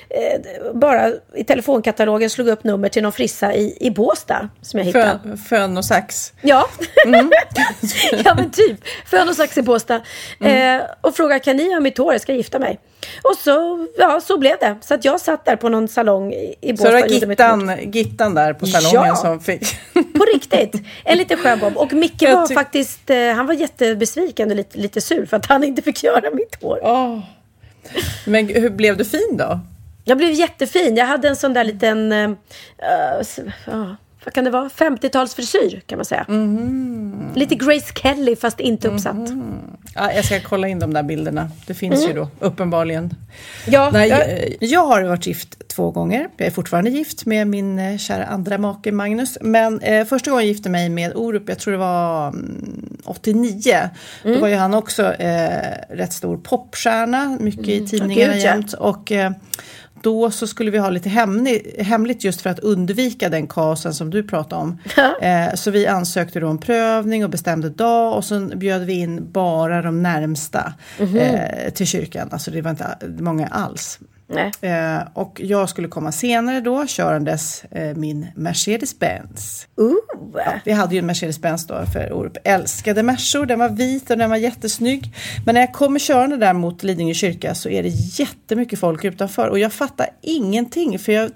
eh, bara i telefonkatalogen, slog upp nummer till någon frissa i, i Båstad som jag hittade. Fön, fön och sax. Ja, ja men typ. Fön och sax i Båstad. Eh, och frågade kan ni ha mitt hår, jag ska gifta mig. Och så, ja, så blev det. Så att jag satt där på någon salong i i Så Båstad. det var. Gittan, Gittan där på salongen Ja. som fick... På riktigt. En liten sjöbob. Och Micke var faktiskt, eh, han var jättebesviken och lite, lite sur för att han inte fick göra mitt hår. Åh. Men hur blev du fin då? Jag blev jättefin. Jag hade en sån där liten, s- ja, vad kan det vara? 50-talsfrisyr kan man säga. Mhm. Lite Grace Kelly fast inte uppsatt. Ja, jag ska kolla in de där bilderna. Det finns ju då uppenbarligen. Ja, Nej, jag, jag, jag har varit gift två gånger. Jag är fortfarande gift med min eh, kära andra make Magnus. Men eh, första gången jag gifte mig med Orup, jag tror det var mm, 89. Mm. Då var ju han också eh, rätt stor popstjärna, mycket i tidningarna Mm. Gud, ja. jämt. Och eh, då så skulle vi ha lite hemlig, hemligt just för att undvika den kaosen som du pratade om. Eh, så vi ansökte då om prövning och bestämde dag och sen bjöd vi in bara de närmsta Mhm. eh, till kyrkan. Alltså det var inte många alls. Eh, och jag skulle komma senare då körandes eh, min Mercedes-Benz. Ooh. Vi hade ju en Mercedes-Benz då för Orup älskade Mersor. Den var vit och den var jättesnygg. Men när jag kommer körande där mot Lidingö kyrka så är det jättemycket folk utanför och jag fattar ingenting för jag,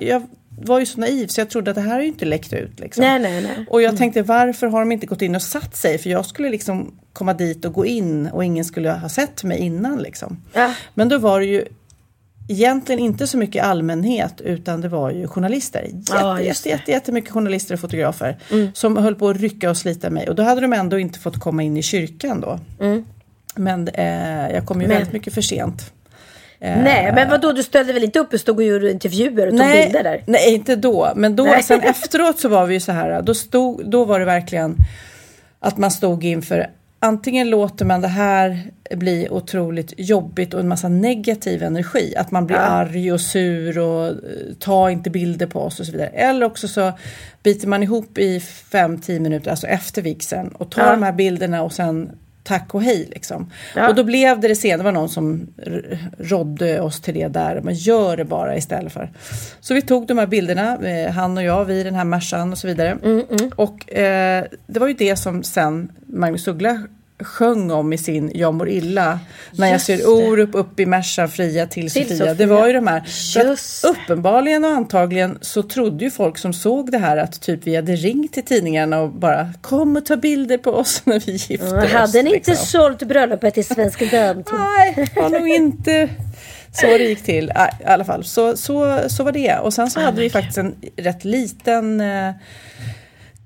jag var ju så naiv så jag trodde att det här har ju inte läckt ut. Liksom. Nej, nej, nej. Och jag tänkte varför har de inte gått in och satt sig? För jag skulle liksom komma dit och gå in och ingen skulle ha sett mig innan. Liksom. Ja. Men då var det ju egentligen inte så mycket allmänhet utan det var ju journalister. Jätte, Ja, just jätte, jätte, jättemycket journalister och fotografer som höll på att rycka och slita mig. Och då hade de ändå inte fått komma in i kyrkan då. Men eh, jag kom ju Men- väldigt mycket för sent. nej, men vadå, du ställde väl inte upp och stod och gjorde intervjuer och tog bilder där? Nej, inte då. Men då, Nej. sen efteråt så var vi ju så här. Då, stod, då var det verkligen att man stod inför antingen låter man det här bli otroligt jobbigt och en massa negativ energi. Att man blir arg och sur och eh, ta inte bilder på oss och så vidare. Eller också så biter man ihop i 5-10 minuter, alltså efter vigseln och tar Ja. de här bilderna och sen tack och hej liksom. Ja. Och då blev det det sen, det var någon som rådde oss till det där, man gör det bara istället för. Så vi tog de här bilderna, eh, han och jag, vi i den här Mercan och så vidare. Mm, Och eh, det var ju det som sen Magnus Uggla sjöng om i sin Jag mår illa. När jag Just ser det. Orup upp i Mercan fria till, Till Sofia. Sofia. Det var ju de här. Just. uppenbarligen och antagligen så trodde ju folk som såg det här att typ vi hade ringt till tidningarna och bara kom och ta bilder på oss när vi gifte oss. Hade ni inte liksom. sålt bröllopet till Svensk Damtid? Nej, det var nog inte så det gick till. I alla fall, så, så, så var det. Och sen så hade vi faktiskt en rätt liten, eh,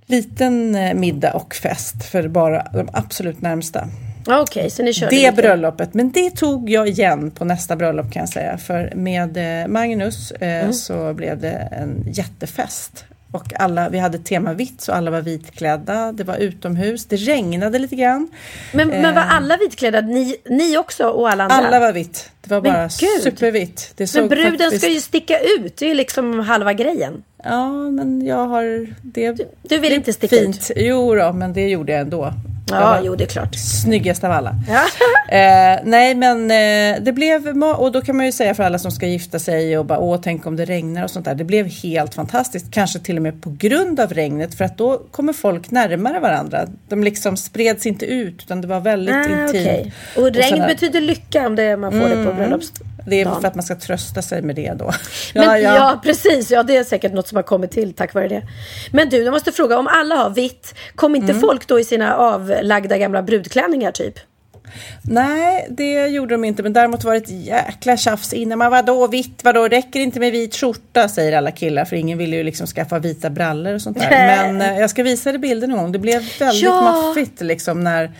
liten eh, middag och fest för bara de absolut närmsta. Okej, så ni körde Det lite. bröllopet, men det tog jag igen på nästa bröllop kan jag säga. För med eh, Magnus eh, Mm. så blev det en jättefest. Och alla, vi hade tema vitt så alla var vitklädda. Det var utomhus, det regnade lite grann. Men, men var alla vitklädda? Ni, ni också och alla andra? Alla var vitt. Det var Men bara supervitt. Det Men såg bruden faktiskt- ska ju sticka ut. Det är ju liksom halva grejen. Ja, men jag har... Det, Du vill det inte sticka fint. Jo då, men det gjorde jag ändå. Ja, jo det är klart. Snyggast av alla. Ja. Eh, nej, men eh, det blev... Och då kan man ju säga för alla som ska gifta sig och bara åh, tänk om det regnar och sånt där. Det blev helt fantastiskt. Kanske till och med på grund av regnet för att då kommer folk närmare varandra. De liksom spreds inte ut utan det var väldigt Ah, intimt. okej. Och regn sådär. betyder lycka om det, man får det på bröllopsdagen. Det är för att man ska trösta sig med det då. Men, ja, precis. Ja, det är säkert något som har kommit till tack vare det. Men du, jag måste fråga. Om alla har vitt, kom inte Mm. folk då i sina avlagda gamla brudklänningar typ? Nej, det gjorde de inte. Men däremot var det ett jäkla tjafs innan. Man vadå vitt? Vadå räcker det inte med vit skjorta? Säger alla killar. För ingen ville ju liksom skaffa vita brallor och sånt där. Men eh, jag ska visa dig bilden någon gång. Det blev väldigt Ja. maffigt liksom när,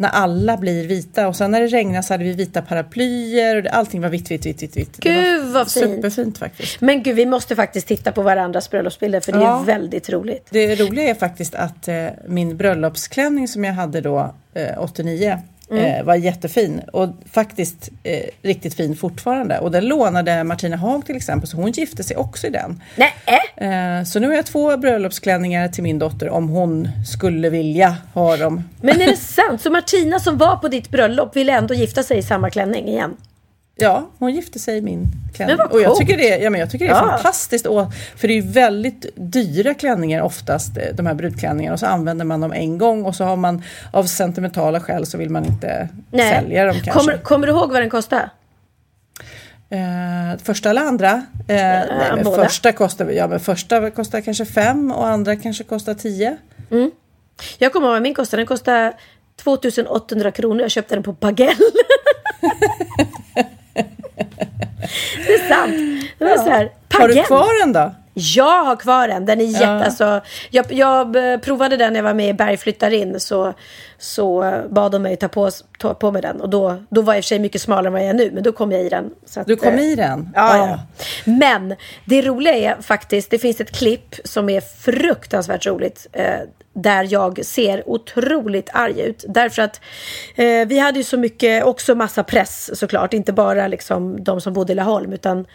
när alla blir vita. Och sen när det regnade så hade vi vita paraplyer. Och det, allting var vitt, vitt, vitt, vitt. vitt. Gud, vad fint. Superfint faktiskt. Men gud, vi måste faktiskt titta på varandras bröllopsbilder för det Ja. är väldigt roligt. Det roliga är faktiskt att eh, min bröllopsklänning som jag hade då, eh, 89, Eh, var jättefin och faktiskt eh, riktigt fin fortfarande. Och den lånade Martina Haag till exempel, så hon gifte sig också i den. Nej. Eh, så nu har jag två bröllopsklänningar till min dotter om hon skulle vilja ha dem. Men är det sant? Så Martina som var på ditt bröllop ville ändå gifta sig i samma klänning igen? Ja, hon gifte sig i min klänning. Men vad och jag tycker det, ja, men jag tycker det är Ja. fantastiskt. Och, för det är ju väldigt dyra klänningar oftast, eh, de här brudklänningarna. Och så använder man dem en gång och så har man av sentimentala skäl så vill man inte sälja dem kanske. Kommer, kommer du ihåg vad den kostade? Eh, första eller andra? Eh, nej, men båda. första kostar, ja, men första kostar kanske fem och andra kanske kostar tio. Jag kommer ihåg vad min kostade. Den kostade 2800 kronor. Jag köpte den på Pagell. det är sant. Det var så här, Har du kvar den då? Jag har kvar den. Den är jätte... Ja. Alltså, jag, jag eh, provade den när jag var med i Berg flyttar in. Så, så bad de mig ta på, ta på mig den. Och då, då var jag i och för sig mycket smalare än vad jag är nu. Men då kom jag i den. Så att, Du kom eh, i den? Ja, Ja. ja. Men det roliga är faktiskt, det finns ett klipp som är fruktansvärt roligt. Eh, där jag ser otroligt arg ut. Därför att eh, vi hade ju så mycket, också massa press såklart. Inte bara liksom de som bodde i Laholm. Utan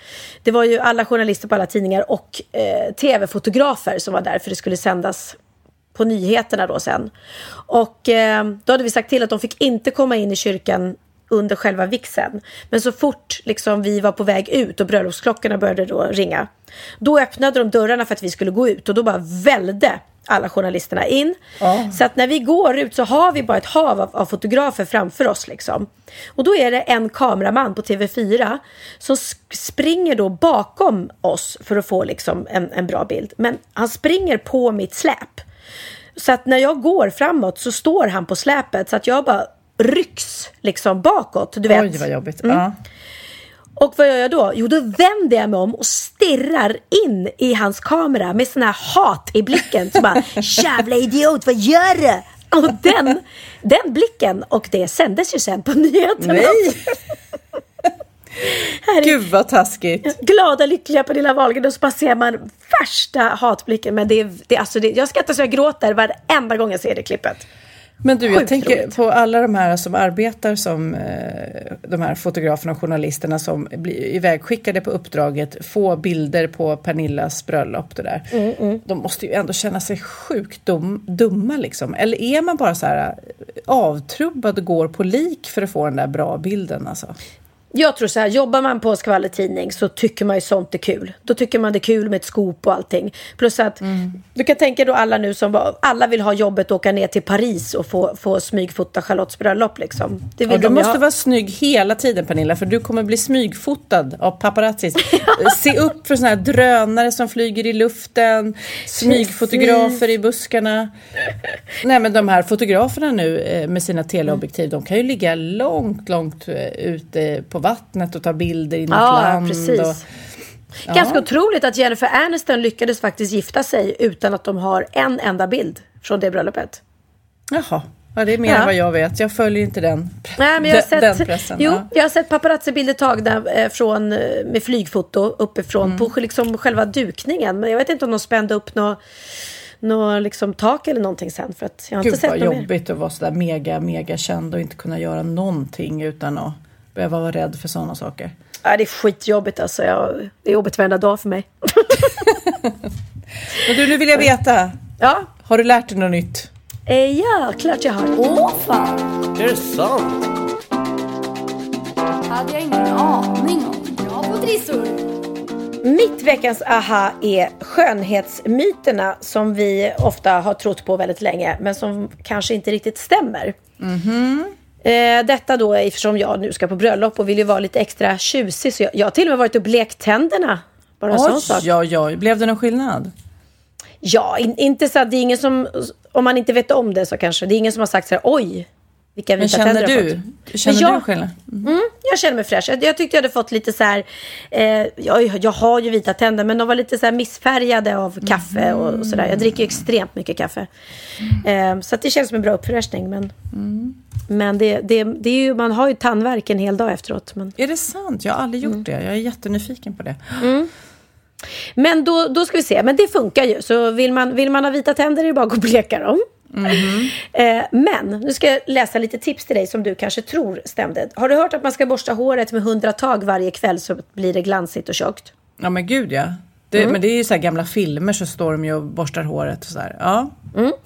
det var ju alla journalister på alla tidningar och eh, tv-fotografer som var där. För det skulle sändas på nyheterna då sen. Och eh, då hade vi sagt till att de fick inte komma in i kyrkan under själva vigseln. Men så fort liksom, vi var på väg ut och bröllopsklockorna började då ringa. Då öppnade de dörrarna för att vi skulle gå ut och då bara välde alla journalisterna in. Så att när vi går ut så har vi bara ett hav av, av fotografer framför oss. Liksom. Och då är det en kameraman på TV4 som springer då bakom oss för att få liksom en, en bra bild. Men han springer på mitt släp. Så att när jag går framåt så står han på släpet så att jag bara rycks liksom bakåt. Du vet. Oj, vad jobbigt. Mm. Ja. Och vad gör jag då? Jo, då vänder jag mig om och stirrar in i hans kamera med sån här hat i blicken. Så bara, jävla idiot, vad gör du? Och den, den blicken, och det sändes ju sen på nyheterna. Nej! Är Gud vad taskigt. glada, lyckliga Pernilla Wahlgren och så bara ser man värsta hatblicken. Men det är, det, alltså det, jag skrattar så jag gråter varenda gång jag ser det klippet. Men du, jag Sjukt tänker roligt. på alla de här som arbetar som eh, de här fotograferna och journalisterna som blir ivägskickade på uppdraget, få bilder på Pernillas bröllop. Det där. Mm, De måste ju ändå känna sig sjukt dum, dumma liksom. Eller är man bara så här eh, avtrubbad och går på lik för att få den där bra bilden alltså? Jag tror så här, jobbar man på skvallertidning så tycker man ju sånt är kul. Då tycker man det är kul med ett skop och allting. Plus att du kan tänka då alla nu som alla vill ha jobbet att åka ner till Paris och få, få smygfota Charlottes bröllop liksom. Det vill Och du de måste ha. vara snygg hela tiden Pernilla för du kommer bli smygfotad av paparazzis. Se upp för såna här drönare som flyger i luften, smygfotografer i buskarna. Nej men de här fotograferna nu eh, med sina teleobjektiv de kan ju ligga långt, långt eh, ute på vattnet och ta bilder i något Ja, land. precis. Och, Ganska otroligt att Jennifer Aniston lyckades faktiskt gifta sig utan att de har en enda bild från det bröllopet. jaha, ja, det är mer Ja. än vad jag vet. Jag följer inte den, Nej, men jag har sett, den pressen. jo, ja. jag har sett paparazzi-bilder tagna eh, från, eh, med flygfoto uppifrån Mm. på liksom själva dukningen. Men jag vet inte om de spände upp något nå liksom tak eller någonting sen. För att jag har Gud inte vad sett mer. jobbigt att vara sådär mega, mega känd och inte kunna göra någonting utan att behöva vara rädd för sådana saker. Ja, det är skitjobbigt alltså. Jag, det är jobbigt varenda dag för mig. Men du, nu vill jag veta. Ja, Har du lärt dig något nytt? eh, ja klart jag har. Åh fan! Är det sant? hade jag ingen aning om. Bra på trissor! Mitt veckans aha är skönhetsmyterna som vi ofta har trott på väldigt länge men som kanske inte riktigt stämmer. Eh, detta då eftersom jag nu ska på bröllop och vill ju vara lite extra tjusig så jag, jag har till och med varit och blekt tänderna. Bara en sån sak. Oj. Blev det någon skillnad? Ja, in, inte så att det är ingen som, om man inte vet om det så kanske, det är ingen som har sagt så här, oj, vilka Men vita känner tänder du? fått." Känner Men jag- du skillnad? Mm, jag känner mig fräsch. Jag, jag tyckte jag hade fått lite så här, eh, jag, jag har ju vita tänder men de var lite så här missfärgade av kaffe och, och sådär. Jag dricker ju extremt mycket kaffe. Eh, så det känns som en bra uppfräschning. Men, men det, det, det är ju, man har ju tandvärk en hel dag efteråt. Men, Är det sant? Jag har aldrig Mm. gjort det. Jag är jättenyfiken på det. men då, då ska vi se, men det funkar ju. Så vill man, vill man ha vita tänder är det bara att gå och bleka dem. Eh, men nu ska jag läsa lite tips till dig som du kanske tror stämde. Har du hört att man ska borsta håret med 100 tag varje kväll så blir det glansigt och tjockt? Ja men gud ja. Det, Men det är ju så här gamla filmer så står de ju och borstar håret och sådär. Ja.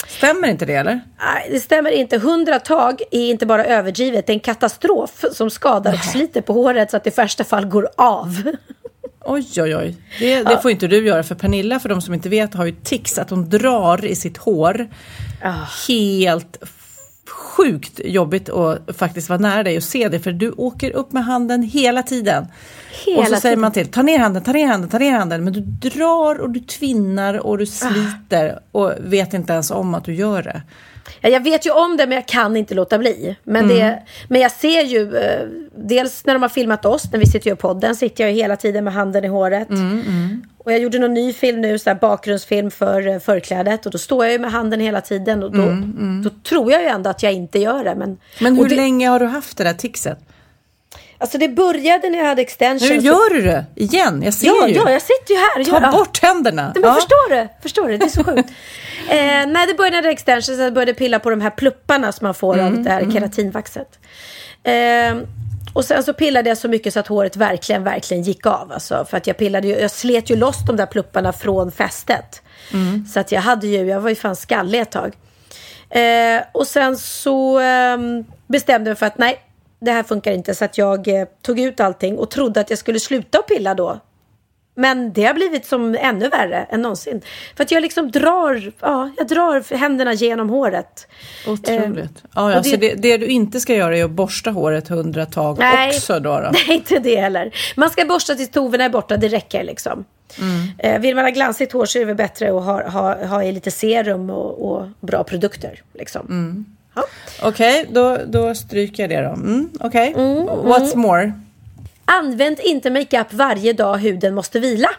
Stämmer inte det eller? Nej, det stämmer inte. 100 tag är inte bara överdrivet, det är en katastrof som skadar och sliter på håret så att det i värsta fall går av. Oj, oj, oj. Det, det får inte du göra för Pernilla, för de som inte vet, har ju tics att hon drar i sitt hår. Helt f- sjukt jobbigt att faktiskt vara nära dig och se det, för du åker upp med handen hela tiden. Hela och så säger tiden. man till, ta ner handen, ta ner handen, ta ner handen. Men du drar och du tvinnar och du sliter och vet inte ens om att du gör det. Ja, jag vet ju om det men jag kan inte låta bli. Men, Mm. det, men jag ser ju, eh, dels när de har filmat oss, när vi sitter och gör podden, sitter jag ju hela tiden med handen i håret. Mm, Och jag gjorde någon ny film nu, så bakgrundsfilm för eh, förklädet. Och då står jag ju med handen hela tiden. Och då, då tror jag ju ändå att jag inte gör det. Men, Mm, Men hur det, länge har du haft det där ticset? Alltså det började när jag hade extension. Nu gör du det igen, jag ser Ja, ju. ja, jag sitter ju här. Ta gör- bort händerna. Nej, men Ja. förstår du? Förstår du? Det är så sjukt. eh, nej, det började när jag hade extension, jag började pilla på de här plupparna som man får av det här keratinvaxet. Eh, och sen så pillade jag så mycket så att håret verkligen, verkligen gick av. Alltså, för att jag pillade ju, jag slet ju loss de där plupparna från fästet. Så att jag hade ju, jag var ju fan skallig ett tag. Eh, och sen så ehm, bestämde jag för att nej, det här funkar inte. Så att jag eh, tog ut allting och trodde att jag skulle sluta pilla då. Men det har blivit som ännu värre än någonsin. För att jag liksom drar, ja, jag drar händerna genom håret. Otroligt. ja, och ja, det- Så det, det du inte ska göra är att borsta håret hundra tag Nej. också då? då. Nej, inte det heller. Man ska borsta tills tovorna är borta, det räcker liksom. Eh, vill man ha glansigt hår så är det väl bättre att ha, ha, ha i lite serum och, och bra produkter. Liksom. Ja. Okej, då, då stryker jag det då. Mm, Okej, what's more? Använd inte makeup varje dag huden måste vila.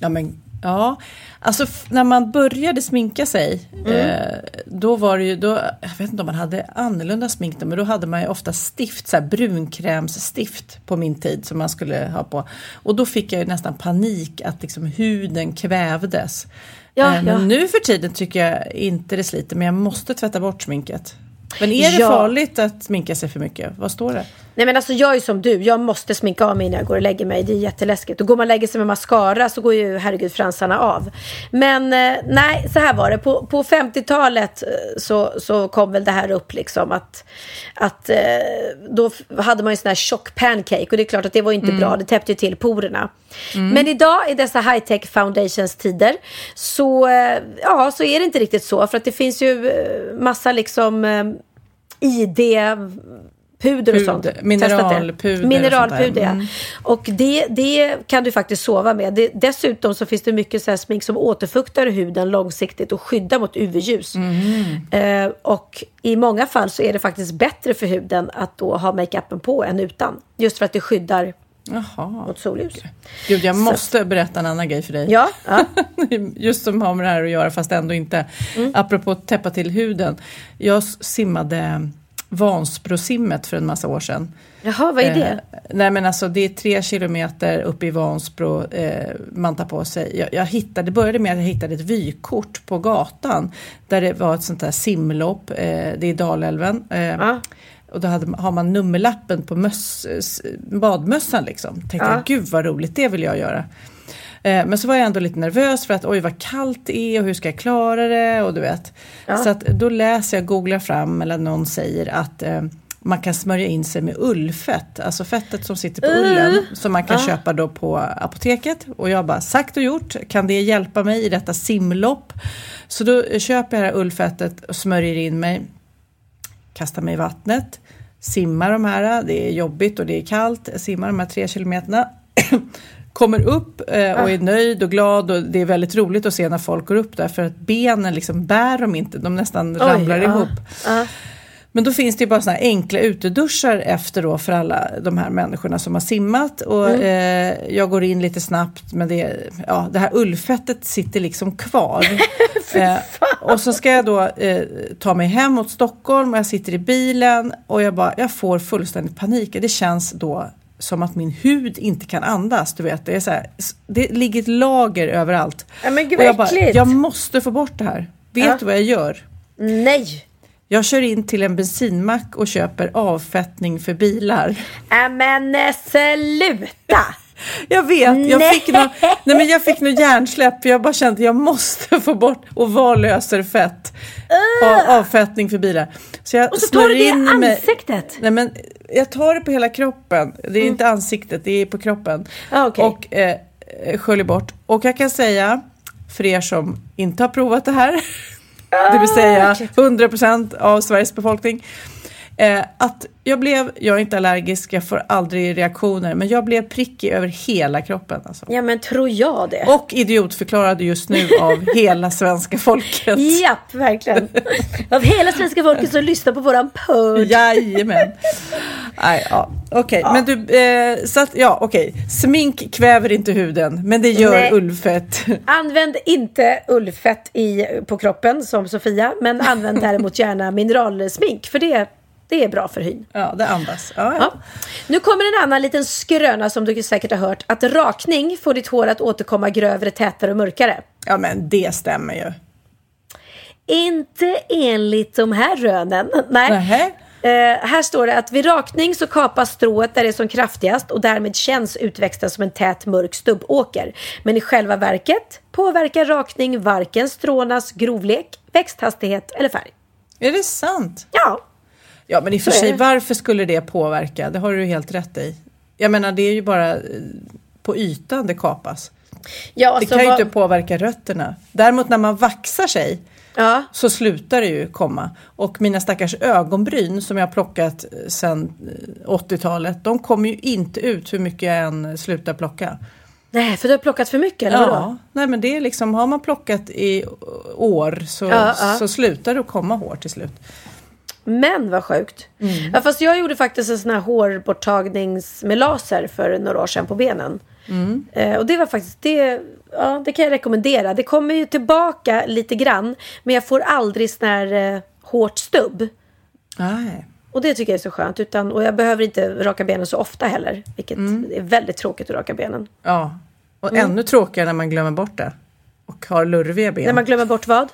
Ja, men, ja. Alltså när man började sminka sig, Mm. eh, då var det ju, då, jag vet inte om man hade annorlunda smink då, men då hade man ju ofta stift, så här brunkrämsstift på min tid som man skulle ha på. Och då fick jag ju nästan panik att liksom huden kvävdes. Ja, eh, men ja. nu för tiden tycker jag inte det sliter, men jag måste tvätta bort sminket. Men är det Ja. farligt att sminka sig för mycket? Vad står det? Nej men alltså jag är som du, jag måste sminka av mig innan jag går och lägger mig. Det är jätteläskigt. Och går man och lägger sig med mascara så går ju herregud fransarna av. Men eh, nej, så här var det. På, på 50-talet eh, så, så kom väl det här upp liksom att, att eh, då hade man ju sån här tjock pancake och det är klart att det var inte bra, det täppte ju till porerna. Men idag i dessa high-tech foundations tider så, eh, ja, så är det inte riktigt så för att det finns ju massa liksom ID puder och Puder, sånt. mineralpuder. Mineralpuder, ja. Mm. Och det, det kan du faktiskt sova med. Det, dessutom så finns det mycket så smink som återfuktar huden långsiktigt och skyddar mot UV-ljus. Mm. Eh, och i många fall så är det faktiskt bättre för huden att då ha makeupen på än utan. Just för att det skyddar Jaha. mot solljus. Gud, jag måste berätta en annan grej för dig. Ja, ja. Just som har med det här att göra fast ändå inte. Mm. Apropå täppa till huden. Jag simmade Vansbrosimmet för en massa år sedan. Jaha, vad är det? Eh, nej men alltså det är tre kilometer upp i Vansbro eh, man tar på sig. Jag, jag hittade, det började med att jag hittade ett vykort på gatan. Där det var ett sånt där simlopp, eh, det är Dalälven. Ja. Och då hade, har man nummerlappen på möss, badmössan liksom. Tänkte jag, gud vad roligt, det vill jag göra. Eh, Men så var jag ändå lite nervös för att oj vad kallt det är och hur ska jag klara det och du vet. Så att då läser jag, googlar fram eller någon säger att eh, man kan smörja in sig med ullfett, alltså fettet som sitter på ullen som man kan köpa då på apoteket. Och jag bara sagt och gjort, kan det hjälpa mig i detta simlopp? Så då köper jag det här ullfettet och smörjer in mig kastar mig i vattnet, simmar de här, det är jobbigt och det är kallt, simmar de här tre kilometerna, kommer upp eh, och är nöjd och glad och det är väldigt roligt att se när folk går upp där för att benen liksom bär de inte, de nästan ramlar ja. ihop. Ja. Men då finns det ju bara såna här enkla uteduschar efter då för alla de här människorna som har simmat och eh, jag går in lite snabbt men det, ja, det här ullfettet sitter liksom kvar. eh, och så ska jag då eh, ta mig hem mot Stockholm och jag sitter i bilen och jag bara, jag får fullständigt panik. Det känns då som att min hud inte kan andas. Du vet, det, är så här, det ligger ett lager överallt. Ja, men gud, och jag, äckligt. jag måste få bort det här. Vet Ja. du vad jag gör? Nej! Jag kör in till en bensinmack och köper avfettning för bilar. Äh, men eh, sluta! Jag vet, jag fick nog nej men jag fick nog hjärnsläpp jag bara kände att jag måste få bort och vad löser fett? Av, avfettning för bilar. Så jag Och så tar du det i ansiktet. Nej men jag tar det på hela kroppen. Det är inte ansiktet, det är på kroppen. Ah, okej. Och eh, eh, sköljer bort. Och jag kan säga, för er som inte har provat det här, det vill säga 100% av Sveriges befolkning, eh, att jag blev, jag är inte allergisk, jag får aldrig reaktioner, men jag blev prickig över hela kroppen. Alltså. Ja men tror jag det. Och idiotförklarad just nu av hela svenska folket. Japp, verkligen. Av hela svenska folket som lyssnar på våran podd. Jajamän. Nej, ja. Okej, men du, eh, så att, ja okej. Smink kväver inte huden, men det gör Nej. ullfett. Använd inte ullfett i, på kroppen som Sofia, men använd däremot gärna mineralsmink för det, det är bra för hyn. Ja, det andas. Ja, ja. Ja. Nu kommer en annan liten skröna som du säkert har hört. Att rakning får ditt hår att återkomma grövre, tätare och mörkare. ja, men det stämmer ju. Inte enligt de här rönen. Nej. Nähä. Eh, här står det att vid rakning så kapas strået där det är som kraftigast och därmed känns utväxten som en tät mörk stubbåker. Men i själva verket påverkar rakning varken strånas grovlek, växthastighet eller färg. Är det sant? Ja, Ja, men i och för sig, varför skulle det påverka? Det har du helt rätt i. Jag menar, det är ju bara eh, på ytan det kapas. ja Det alltså, kan ju vad- inte påverka rötterna. Däremot när man vaxar sig ja. så slutar det ju komma. Och mina stackars ögonbryn som jag har plockat sedan 80-talet, de kommer ju inte ut hur mycket jag än slutar plocka. Nej, för du har plockat för mycket eller vadå? Ja, nej men det är liksom, har man plockat i år så, ja. så slutar det att komma hår till slut. Men vad sjukt. Mm. Ja, fast jag gjorde faktiskt en sån här hårborttagnings med laser för några år sedan på benen. Mm. Eh, och det var faktiskt, det, ja, det kan jag rekommendera. Det kommer ju tillbaka lite grann. Men jag får aldrig sån här eh, hårt stubb. Nej. Och det tycker jag är så skönt. Utan, och jag behöver inte raka benen så ofta heller. Vilket Mm. är väldigt tråkigt att raka benen. Ja, och Mm. ännu tråkigare när man glömmer bort det. Och har lurviga ben. När man glömmer bort vad?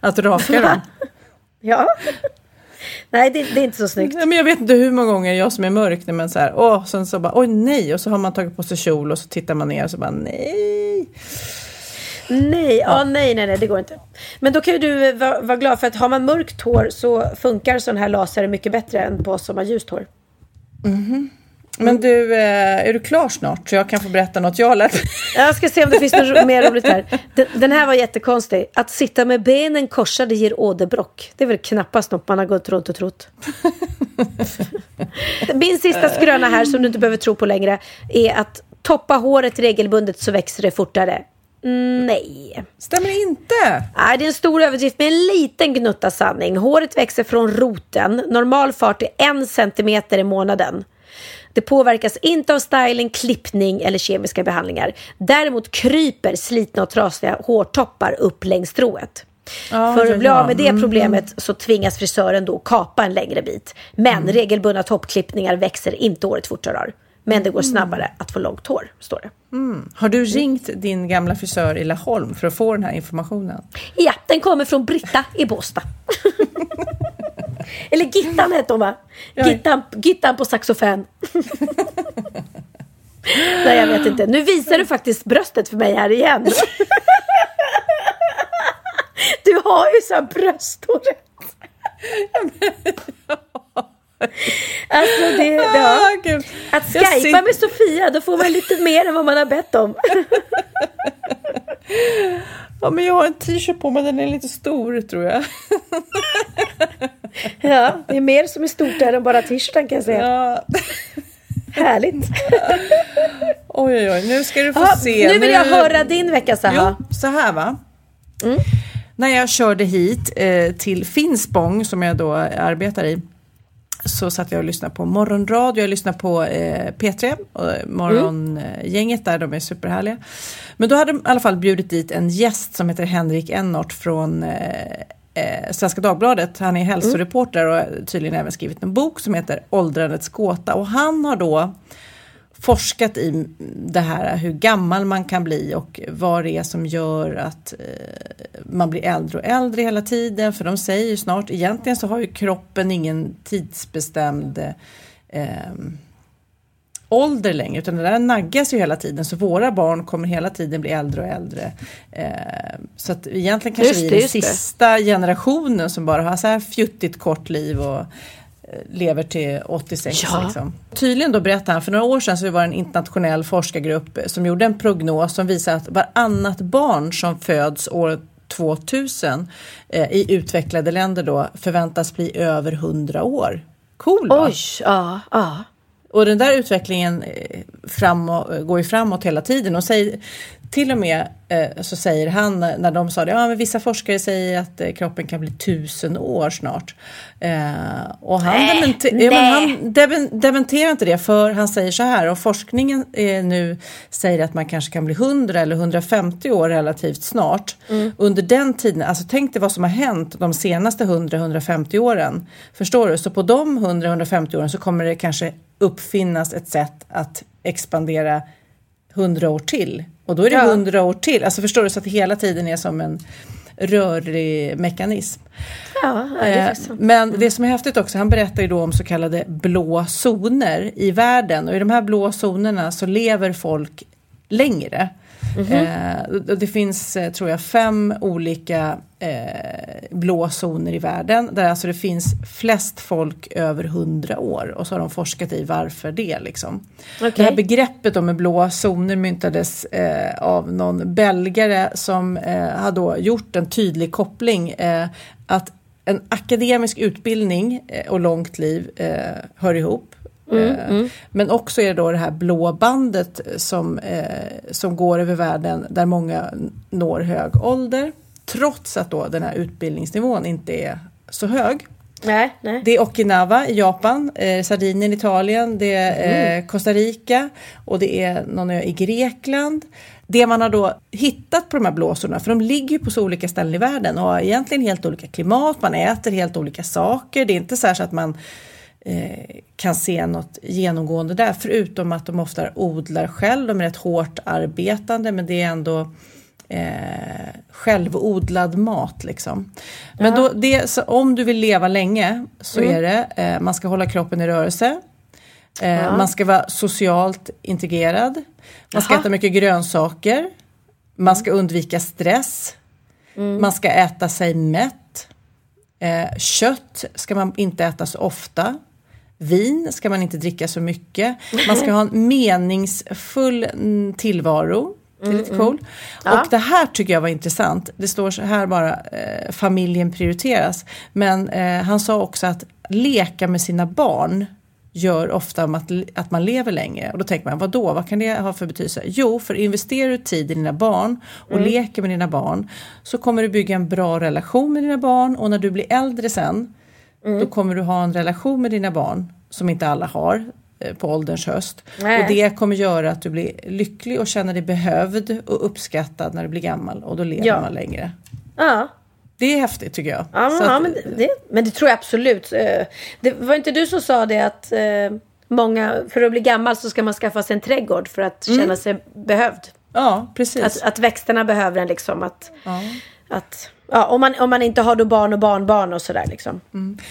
Att raka dem. Ja. Nej, det, det är inte så snyggt. Ja, men jag vet inte hur många gånger jag som är mörk, man så här, åh, sen så bara, oj nej, och så har man tagit på sig kjol och så tittar man ner och så bara, nej. Nej, ja. nej, nej, nej, det går inte. Men då kan ju du vara vara glad för att har man mörkt hår så funkar sån här laser mycket bättre än på oss som har ljust hår. Men du, eh, är du klar snart så jag kan få berätta något jag har lärt Jag ska se om det finns något mer roligt här. Den, den här var jättekonstig. Att sitta med benen korsade ger åderbråck. Det är väl knappast något man har gått runt och trott. Min sista skröna här som du inte behöver tro på längre är att toppa håret regelbundet så växer det fortare. Mm, Nej. Stämmer inte? Nej, det är en stor överdrift med en liten gnutta sanning. Håret växer från roten. Normal fart är en centimeter i månaden. Det påverkas inte av styling, klippning eller kemiska behandlingar. Däremot kryper slitna och trasiga hårtoppar upp längs strået. Ja, För att bli av med det Mm. problemet så tvingas frisören då kapa en längre bit. Men regelbundna toppklippningar växer inte håret fortare. Men det går snabbare att få långt hår, står det. Har du ringt din gamla frisör i Laholm för att få den här informationen? Ja, den kommer från Britta i Båstad. Eller Gittan hette hon va? Gittan, Gittan på saxofon. Nej, jag vet inte. Nu visar du faktiskt bröstet för mig här igen. Du har ju så här brösthåret. Alltså det, ja. Ah. Att skypa sitter- med Sofia, då får man lite mer än vad man har bett om. Ja, men jag har en t-shirt på mig, den är lite stor tror jag. Ja, det är mer som är stort där än bara t-shirten kan jag säga. Ja. Härligt. Oj, oj, oj, nu ska du få Ja, se. nu vill jag höra din vecka Saha. Jo, så här va. När jag körde hit eh, till Finspång som jag då arbetar i så satt jag och lyssnade på morgonradio, jag lyssnade på eh, P3 och morgongänget där, de är superhärliga. Men då hade de i alla fall bjudit dit en gäst som heter Henrik Ennort från eh, eh, Svenska Dagbladet. Han är hälsoreporter och har tydligen även skrivit en bok som heter Åldrandets gåta och han har då forskat i det här hur gammal man kan bli och vad det är som gör att eh, man blir äldre och äldre hela tiden. För de säger ju snart, egentligen så har ju kroppen ingen tidsbestämd eh, ålder längre utan det där naggas ju hela tiden så våra barn kommer hela tiden bli äldre och äldre. Eh, så att egentligen kanske Just vi är den just det. sista generationen som bara har så här fjuttigt kort liv och lever till 86. Ja. Liksom. Tydligen då berättade han, för några år sedan så var det en internationell forskargrupp som gjorde en prognos som visar att varannat barn som föds år 2000 eh, i utvecklade länder då förväntas bli över 100 år. Cool va? Oj, ja, ja. Och den där utvecklingen eh, framåt, går ju framåt hela tiden och säger, till och med eh, så säger han när de sa det, ja men vissa forskare säger att eh, kroppen kan bli tusen år snart. Eh, och han, Nej, dementer- nej. han demen- dementerar inte det för han säger så här och forskningen eh, nu säger att man kanske kan bli 100 eller 150 år relativt snart. Under den tiden, alltså tänk dig vad som har hänt de senaste 100-150 åren. Förstår du? Så på de 100-150 åren så kommer det kanske uppfinnas ett sätt att expandera 100 år till. Och då är det Ja. 100 år till. Alltså förstår du? Så att det hela tiden är som en rörig mekanism. ja, ja det Eh. Men det som är häftigt också, han berättar ju då om så kallade blå zoner i världen och i de här blå zonerna så lever folk längre. Eh, och det finns, eh, tror jag, fem olika eh, blå zoner i världen där alltså det finns flest folk över 100 år och så har de forskat i varför det liksom. Okej. Det här begreppet då med blå zoner myntades eh, av någon belgare som eh, har då gjort en tydlig koppling eh, att en akademisk utbildning eh, och långt liv eh, hör ihop. Eh, Men också är det då det här blå bandet som, eh, som går över världen där många når hög ålder. Trots att då den här utbildningsnivån inte är så hög. Nej, nej. Det är Okinawa i Japan, eh, Sardinien i Italien, det är eh, Costa Rica och det är någon ö i Grekland. Det man har då hittat på de här blåsorna, för de ligger ju på så olika ställen i världen och har egentligen helt olika klimat, man äter helt olika saker. Det är inte så, så att man kan se något genomgående där, förutom att de ofta odlar själv. De är rätt hårt arbetande, men det är ändå eh, självodlad mat. Liksom. Men då, det, om du vill leva länge så är det, eh, man ska hålla kroppen i rörelse. Eh, Man ska vara socialt integrerad. Man ska Jaha. äta mycket grönsaker. Man ska undvika stress. Man ska äta sig mätt. Eh, kött ska man inte äta så ofta. Vin ska man inte dricka så mycket. Man ska ha en meningsfull mm, tillvaro. Det är lite cool. Och det här tycker jag var intressant. Det står så här bara, eh, familjen prioriteras. Men eh, han sa också att leka med sina barn gör ofta att, att man lever längre. Och då tänker man, vad då? Vad kan det ha för betydelse? Jo, för investerar du tid i dina barn och leker med dina barn så kommer du bygga en bra relation med dina barn och när du blir äldre sen då kommer du ha en relation med dina barn som inte alla har eh, på ålderns höst. Nej. Och det kommer göra att du blir lycklig och känner dig behövd och uppskattad när du blir gammal och då lever Ja. man längre. Ja. Det är häftigt tycker jag. Ja, men, Så ja att- men, det, men det tror jag absolut. Eh, Det var inte du som sa det att eh, många, för att bli gammal så ska man skaffa sig en trädgård för att Mm. känna sig behövd. ja, precis. Att, att växterna behöver en liksom. Att, att, ja, om, man, om man inte har då barn och barnbarn och sådär liksom.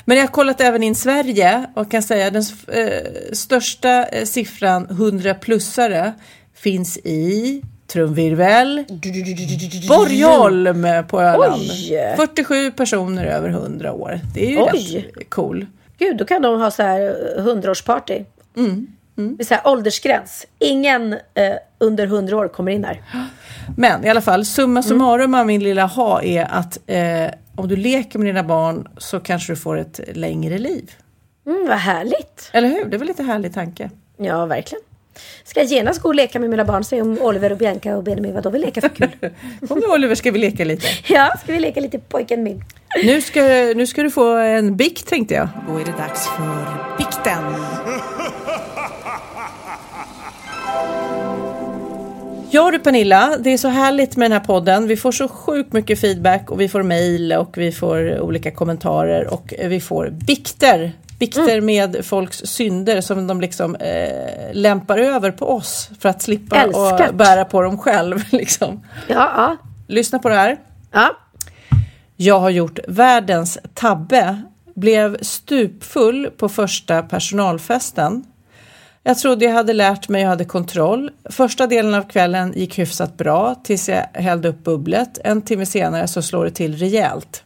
Men jag har kollat även in Sverige och kan säga den eh, största eh, siffran 100-plussare finns i trumvirvel Borgholm på Öland. Oj! 47 personer över 100 år. Det är ju Oj! rätt cool. Gud, då kan de ha så här eh, hundraårsparty. Mm, är så här åldersgräns. Ingen eh, under 100 år kommer in där. Men i alla fall, summa summarum av min lilla ha är att eh, om du leker med dina barn så kanske du får ett längre liv. Mm, vad härligt. Eller hur? Det är väl lite härlig tanke. Ja, verkligen. Ska jag genast gå och leka med mina barn? Se om Oliver och Bianca och Benjamin vad de vill leka för kul. Kom nu Oliver, ska vi leka lite? ja, ska vi leka lite pojken min? Nu ska, nu ska du få en bikt tänkte jag. Då är det dags för bikten. Ja du Pernilla, det är så härligt med den här podden. Vi får så sjukt mycket feedback och vi får mejl och vi får olika kommentarer och vi får bikter Bikter med folks synder som de liksom eh, lämpar över på oss för att slippa Älskat. och bära på dem själv. Liksom. Ja, ja. Lyssna på det här. ja. Jag har gjort världens tabbe. Blev stupfull på första personalfesten. Jag trodde jag hade lärt mig och hade kontroll. Första delen av kvällen gick hyfsat bra tills jag hällde upp bubblet. En timme senare så slår det till rejält.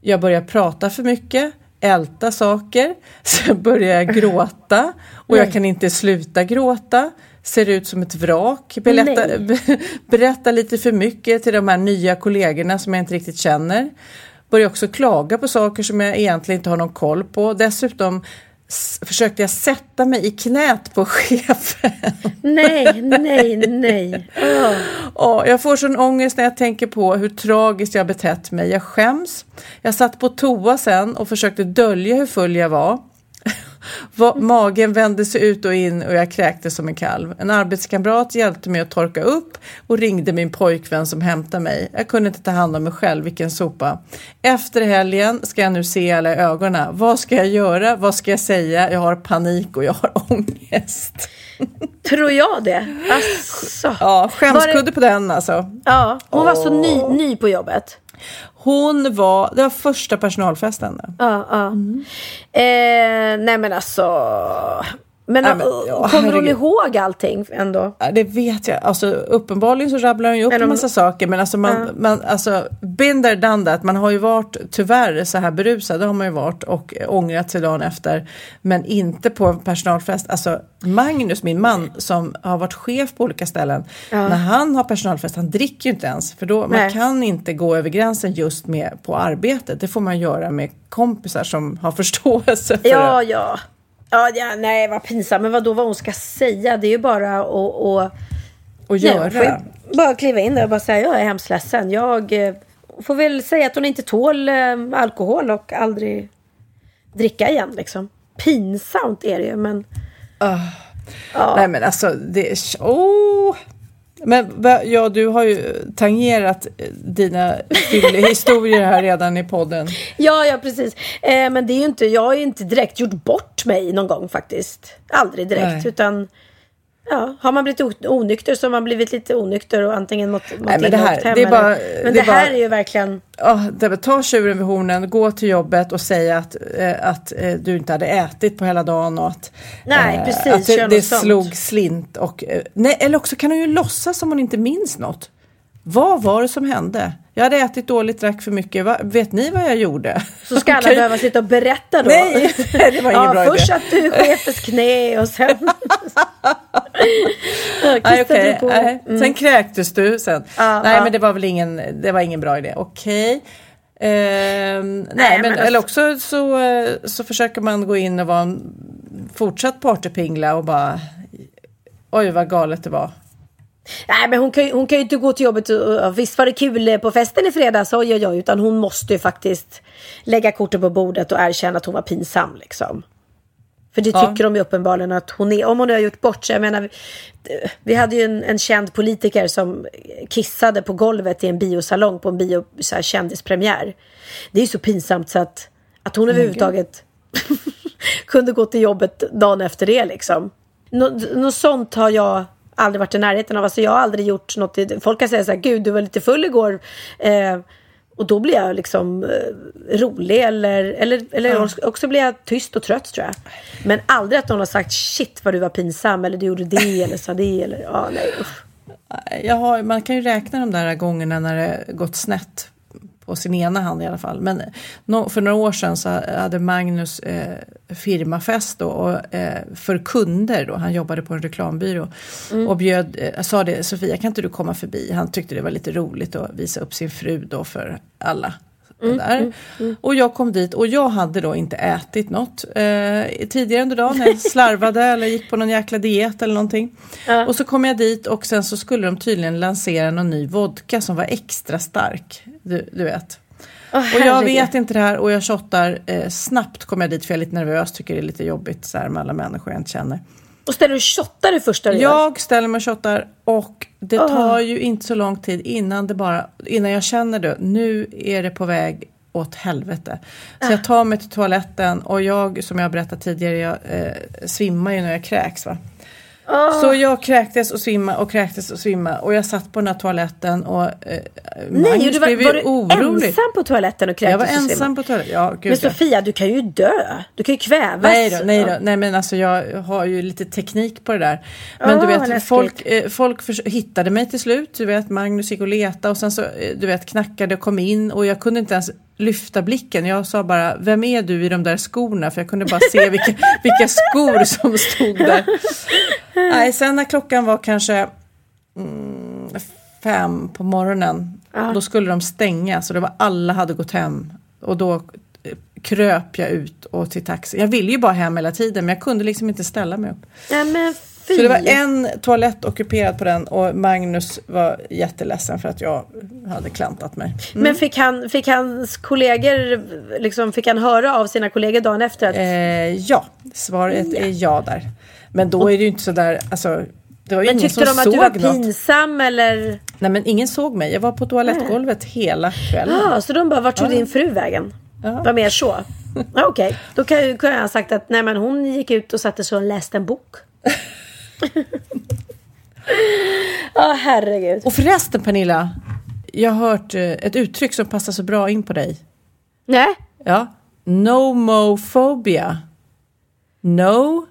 Jag börjar prata för mycket, älta saker, sen börjar jag gråta och jag kan inte sluta gråta. Ser ut som ett vrak, berätta, berätta lite för mycket till de här nya kollegorna som jag inte riktigt känner. Börjar också klaga på saker som jag egentligen inte har någon koll på. Dessutom försökte jag sätta mig i knät på chefen. Nej, nej, nej. Åh. Ja, jag får sån ångest när jag tänker på hur tragiskt jag betett mig. Jag skäms. Jag satt på toa sen och försökte dölja hur full jag var. Va- Magen vände sig ut och in och jag kräktes som en kalv. En arbetskamrat hjälpte mig att torka upp och ringde min pojkvän som hämtade mig. Jag kunde inte ta hand om mig själv, vilken sopa. Efter helgen ska jag nu se alla i ögonen. Vad ska jag göra? Vad ska jag säga? Jag har panik och jag har ångest. Tror jag det? Asså. Ja, skämskudde Var på den alltså. Ja, hon var så ny, ny på jobbet. Hon var, det var första personalfesten. Ja, ja. Mm. Eh, nej men alltså. Men, Nej, men, uh, ja, kommer hon herregud. ihåg allting ändå? Ja, det vet jag. Alltså, uppenbarligen så rabblar hon ju upp en massa saker. Men alltså, man, Ja. man, alltså, there, done that. Man har ju varit tyvärr så här berusad. Det har man ju varit och ångrat sig dagen efter. Men inte på en personalfest. Alltså Magnus, min man, som har varit chef på olika ställen. Ja. När han har personalfest, han dricker ju inte ens. För då, man kan inte gå över gränsen just med på arbetet. Det får man göra med kompisar som har förståelse för Ja, det. ja. Ja, ja, nej vad pinsamt. Men vad då vad hon ska säga? Det är ju bara att... Och Nej, ju göra. bara kliva in där och bara säga jag är hemskt ledsen. Jag eh, får väl säga att hon inte tål eh, alkohol och aldrig dricka igen liksom. Pinsamt är det ju men... Ja. Nej men alltså, det är... Oh. Men ja, du har ju tangerat eh, dina historier här redan i podden. Ja, ja precis. Eh, men det är ju inte, jag har ju inte direkt gjort bort mig någon gång faktiskt. Aldrig direkt. Nej. Utan ja, har man blivit onykter så har man blivit lite onykter och antingen mått, mått Nej, men det här- hem. det är bara- eller- men det det, är här bara- är ju verkligen... Ja, det- ta tjuren vid hornen, gå till jobbet och säga att, eh, att eh, du inte hade ätit på hela dagen och att, Nej, precis, att det, det slog slint. Och, eh, nej, eller också kan hon ju låtsas som hon inte minns något. Vad var det som hände? Jag hade ätit dåligt, drack för mycket. Va, vet ni vad jag gjorde? Så ska alla behöva sitta och berätta då. Nej, det var ingen ja, bra först idé. att du i chefens knä och sen... Nej, på. Nej. Mm. Sen kräktes du sen. Ja, nej, ja. men det var väl ingen, det var ingen bra idé. Okej. Ehm, nej, Nej, men, men alltså- eller också så, eh, så försöker man gå in och vara en fortsatt partypingla och bara oj vad galet det var. Nej men hon kan, ju, hon kan ju inte gå till jobbet och, och visst var det kul på festen i fredags, oj oj oj. Utan hon måste ju faktiskt lägga korten på bordet och erkänna att hon var pinsam liksom. För det Ja. tycker de ju uppenbarligen att hon är. Om hon nu har gjort bort sig. Jag menar, vi, hade ju en, en känd politiker som kissade på golvet i en biosalong på en bio, så här, kändispremiär. Det är ju så pinsamt så att, att hon överhuvudtaget kunde gå till jobbet dagen efter det liksom. Nå, något sånt har jag aldrig varit i närheten av. Alltså jag har aldrig gjort något. Folk kan säga så här, gud du var lite full igår. Eh, och då blir jag liksom eh, rolig eller, eller, eller också blir jag tyst och trött tror jag. Men aldrig att någon har sagt shit vad du var pinsam eller du gjorde det eller sa det eller ja nej usch. Jag har, man kan ju räkna de där gångerna när det gått snett på sin ena hand i alla fall. Men för några år sedan så hade Magnus eh, firmafest då, och, eh, för kunder då. Han jobbade på en reklambyrå och bjöd, eh, sa det Sofia kan inte du komma förbi? Han tyckte det var lite roligt att visa upp sin fru då för alla. Där. Och jag kom dit och jag hade då inte ätit något eh, tidigare under dagen. Jag slarvade eller gick på någon jäkla diet eller någonting. Och så kom jag dit och sen så skulle de tydligen lansera någon ny vodka som var extra stark. Du, du vet. Åh, Och jag vet inte det här och jag shottar eh, snabbt kom jag dit för jag är lite nervös, tycker det är lite jobbigt så här med alla människor jag inte känner. Och ställer du shottar det första du gör? Jag ställer mig och shottar och det Åh. tar ju inte så lång tid innan det bara, innan jag känner det, nu är det på väg åt helvete. Så jag tar mig till toaletten och jag, som jag berättat tidigare, jag eh, svimmar ju när jag kräks. Va? Så jag kräktes och svimma och kräktes och svimma och jag satt på den här toaletten och eh, Nej, Magnus och du var, blev var du ensam ensam på toaletten och kräktes Jag var och ensam på toaletten. Ja, gud, Men ja. Sofia, du kan ju dö. Du kan ju kvävas. Nej då, nej då, nej men alltså jag har ju lite teknik på det där. Men Åh, du vad vet, folk, eh, folk förs- hittade mig till slut. Du vet, Magnus gick och letade och sen så, eh, du vet, knackade och kom in och jag kunde inte ens lyfta blicken. Jag sa bara, vem är du i de där skorna? För jag kunde bara se vilka, vilka skor som stod där. Nej, sen när klockan var kanske mm, fem på morgonen, då skulle de stänga så det var alla hade gått hem. Och då eh, kröp jag ut och till taxi. Jag ville ju bara hem hela tiden men jag kunde liksom inte ställa mig upp. Ja, men fy. Så det var en toalett ockuperad på den och Magnus var jätteledsen för att jag hade klantat mig. Men fick, han, fick hans kollegor, liksom, fick han höra av sina kollegor dagen efter att Eh, ja, svaret är ja där. Men då är det ju inte sådär, alltså det var ju Men ingen tyckte som de att du var något. pinsam eller? Nej men ingen såg mig, jag var på toalettgolvet hela kvällen. Ja, så de bara, vart tog din fru vägen? Var mer så? Ja, Okej, då kan jag ha sagt att nej men hon gick ut och satte sig och läste en bok. Ja, herregud. Och förresten Pernilla, jag har hört eh, ett uttryck som passar så bra in på dig. Nej, Ja, nomophobia. No,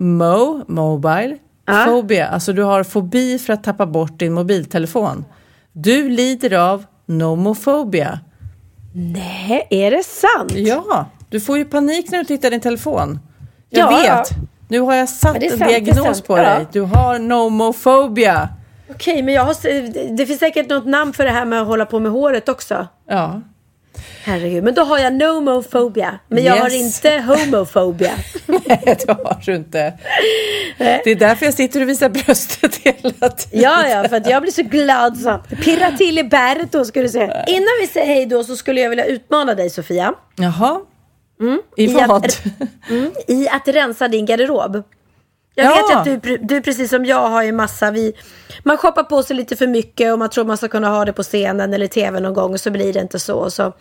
mo, mobile, Ja. phobia. Alltså du har fobi för att tappa bort din mobiltelefon. Du lider av nomophobia. nej, är det sant? Ja, du får ju panik när du tittar i din telefon. Jag Ja, ja. Nu har jag satt en diagnos på Ja. dig. Du har nomophobia. Okej, men jag har, det finns säkert något namn för det här med att hålla på med håret också. Ja. Herregud, men då har jag nomofobia. Men jag har Yes. inte homofobia. Nej, det har du inte. Det är därför jag sitter och visar bröstet hela tiden. Ja, ja, för att jag blir så glad så. Pirra till i bäret då ska du se. Innan vi säger hej då så skulle jag vilja utmana dig Sofia. Jaha. I I vad? att, mm, I att rensa din garderob. Jag Ja. vet att du, du precis som jag har ju massa, vi, man shoppar på sig lite för mycket och man tror man ska kunna ha det på scenen eller tv någon gång och så blir det inte så. Och så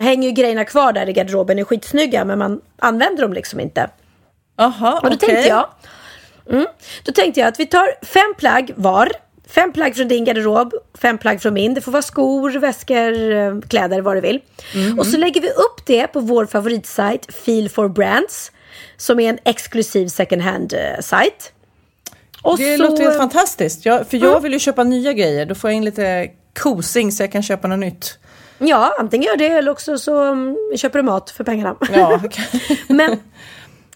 hänger ju grejerna kvar där i garderoben, är skitsnygga men man använder dem liksom inte. Jaha, Och då okej. tänkte jag mm, Då tänkte jag att vi tar fem plagg var. Fem plagg från din garderob, fem plagg från min. Det får vara skor, väskor, eh, kläder, vad du vill. Mhm. Och så lägger vi upp det på vår favoritsajt Feel for Brands. Som är en exklusiv second hand-sajt. Och Det så- låter helt fantastiskt. Jag, för jag Mm. vill ju köpa nya grejer. Då får jag in lite kosing så jag kan köpa något nytt. Ja, antingen gör det eller också så mm, köper du mat för pengarna. Ja, Men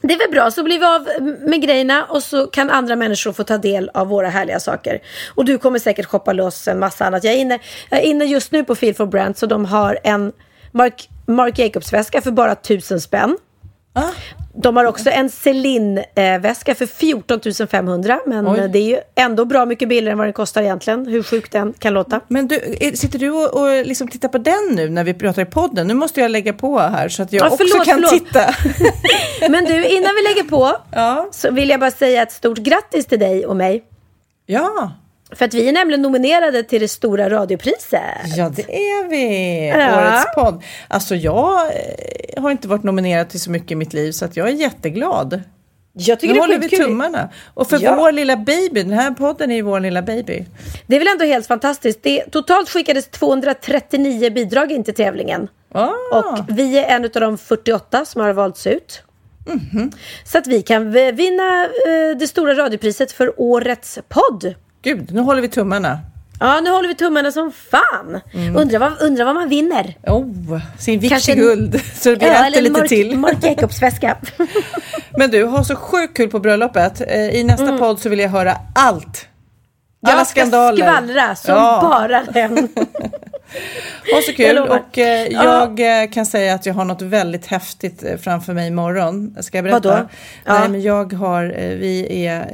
det är väl bra, så blir vi av med grejerna och så kan andra människor få ta del av våra härliga saker. Och du kommer säkert shoppa loss en massa annat. Jag är inne, jag är inne just nu på Feel for Brand så de har en Mark, Mark Jacobs-väska för bara 1000 spänn. Ah. De har också en Celine-väska för 14 500 men Oj. det är ju ändå bra mycket billigare än vad den kostar egentligen. Hur sjukt den kan låta. Men du, sitter du och, och liksom tittar på den nu när vi pratar i podden? Nu måste jag lägga på här så att jag Ja, också förlåt, kan förlåt. titta. Men du, innan vi lägger på så vill jag bara säga ett stort grattis till dig och mig. Ja. För att vi är nämligen nominerade till det stora radiopriset. Ja, det är vi. Ja. Årets podd. Alltså jag eh, har inte varit nominerad till så mycket i mitt liv så att jag är jätteglad. Jag tycker nu det håller vi tummarna. Och för Ja. vår lilla baby, den här podden är ju vår lilla baby. Det är väl ändå helt fantastiskt. Det, totalt skickades 239 bidrag in till tävlingen. Ah. Och vi är en av de 48 som har valts ut. Mhm. Så att vi kan vinna eh, det stora radiopriset för årets podd. Gud, nu håller vi tummarna. Ja, nu håller vi tummarna som fan. Mm. Undrar, vad, undrar vad man vinner. Oh, sin Kanske en- guld. Så vi Ja, äter eller lite Mark, till. Mark Jacobs väska. Men du, har så sjukt kul på bröllopet. Eh, I nästa podd så vill jag höra allt. Alla Mm. Jag ska skandaler. skvallra som Ja. bara den. Ha så kul och eh, Ja. jag eh, kan säga att jag har något väldigt häftigt eh, framför mig imorgon. Ska jag berätta? Vadå? Ja. Nej, men jag har, eh, vi är,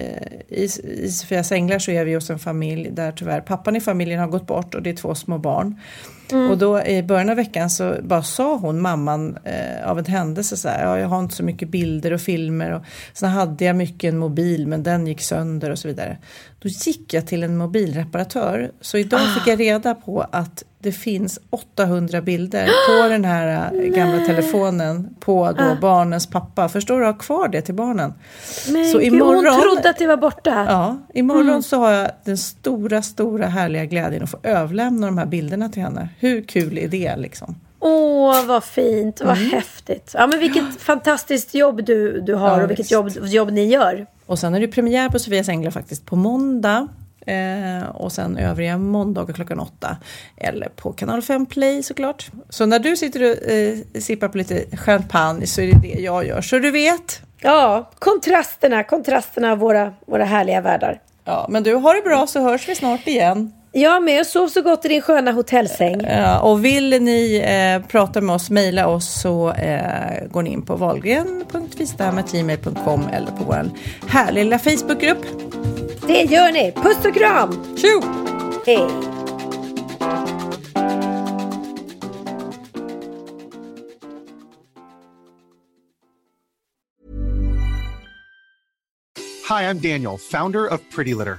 i, i Sofias Änglar så är vi hos en familj där tyvärr pappan i familjen har gått bort och det är två små barn. Och då i början av veckan så bara sa hon, mamman, eh, av en händelse så här, ja, jag har inte så mycket bilder och filmer och sen hade jag mycket en mobil men den gick sönder och så vidare. Då gick jag till en mobilreparatör så idag fick jag reda på att det finns 800 bilder på den här eh, gamla telefonen på då barnens pappa. Förstår du? Ha kvar det till barnen. Men Så gud, imorgon- hon trodde att det var borta. Ja, imorgon så har jag den stora, stora härliga glädjen att få överlämna de här bilderna till henne. Hur kul är det liksom? Åh, vad fint. Vad Mm. häftigt. Ja, men vilket fantastiskt jobb du, du har Ja, och vilket jobb, jobb ni gör. Och sen är det premiär på Sofias Änglar faktiskt på måndag. Eh, och sen övriga måndagar klockan åtta. Eller på kanal 5 Play såklart. Så när du sitter och eh, sippar på lite champagne så är det det jag gör. Så du vet. Ja, kontrasterna, kontrasterna av våra, våra härliga världar. Ja, men du, har det bra så hörs vi snart igen. Jag med. Sov så gott i din sköna hotellsäng. Ja, och vill ni eh, prata med oss, mejla oss så eh, går ni in på valgren.vistamagmail.com eller på vår härliga lilla Facebookgrupp. Det gör ni. Puss och kram! Tjo! Hej! Hi, I'm Daniel, founder of Pretty Litter.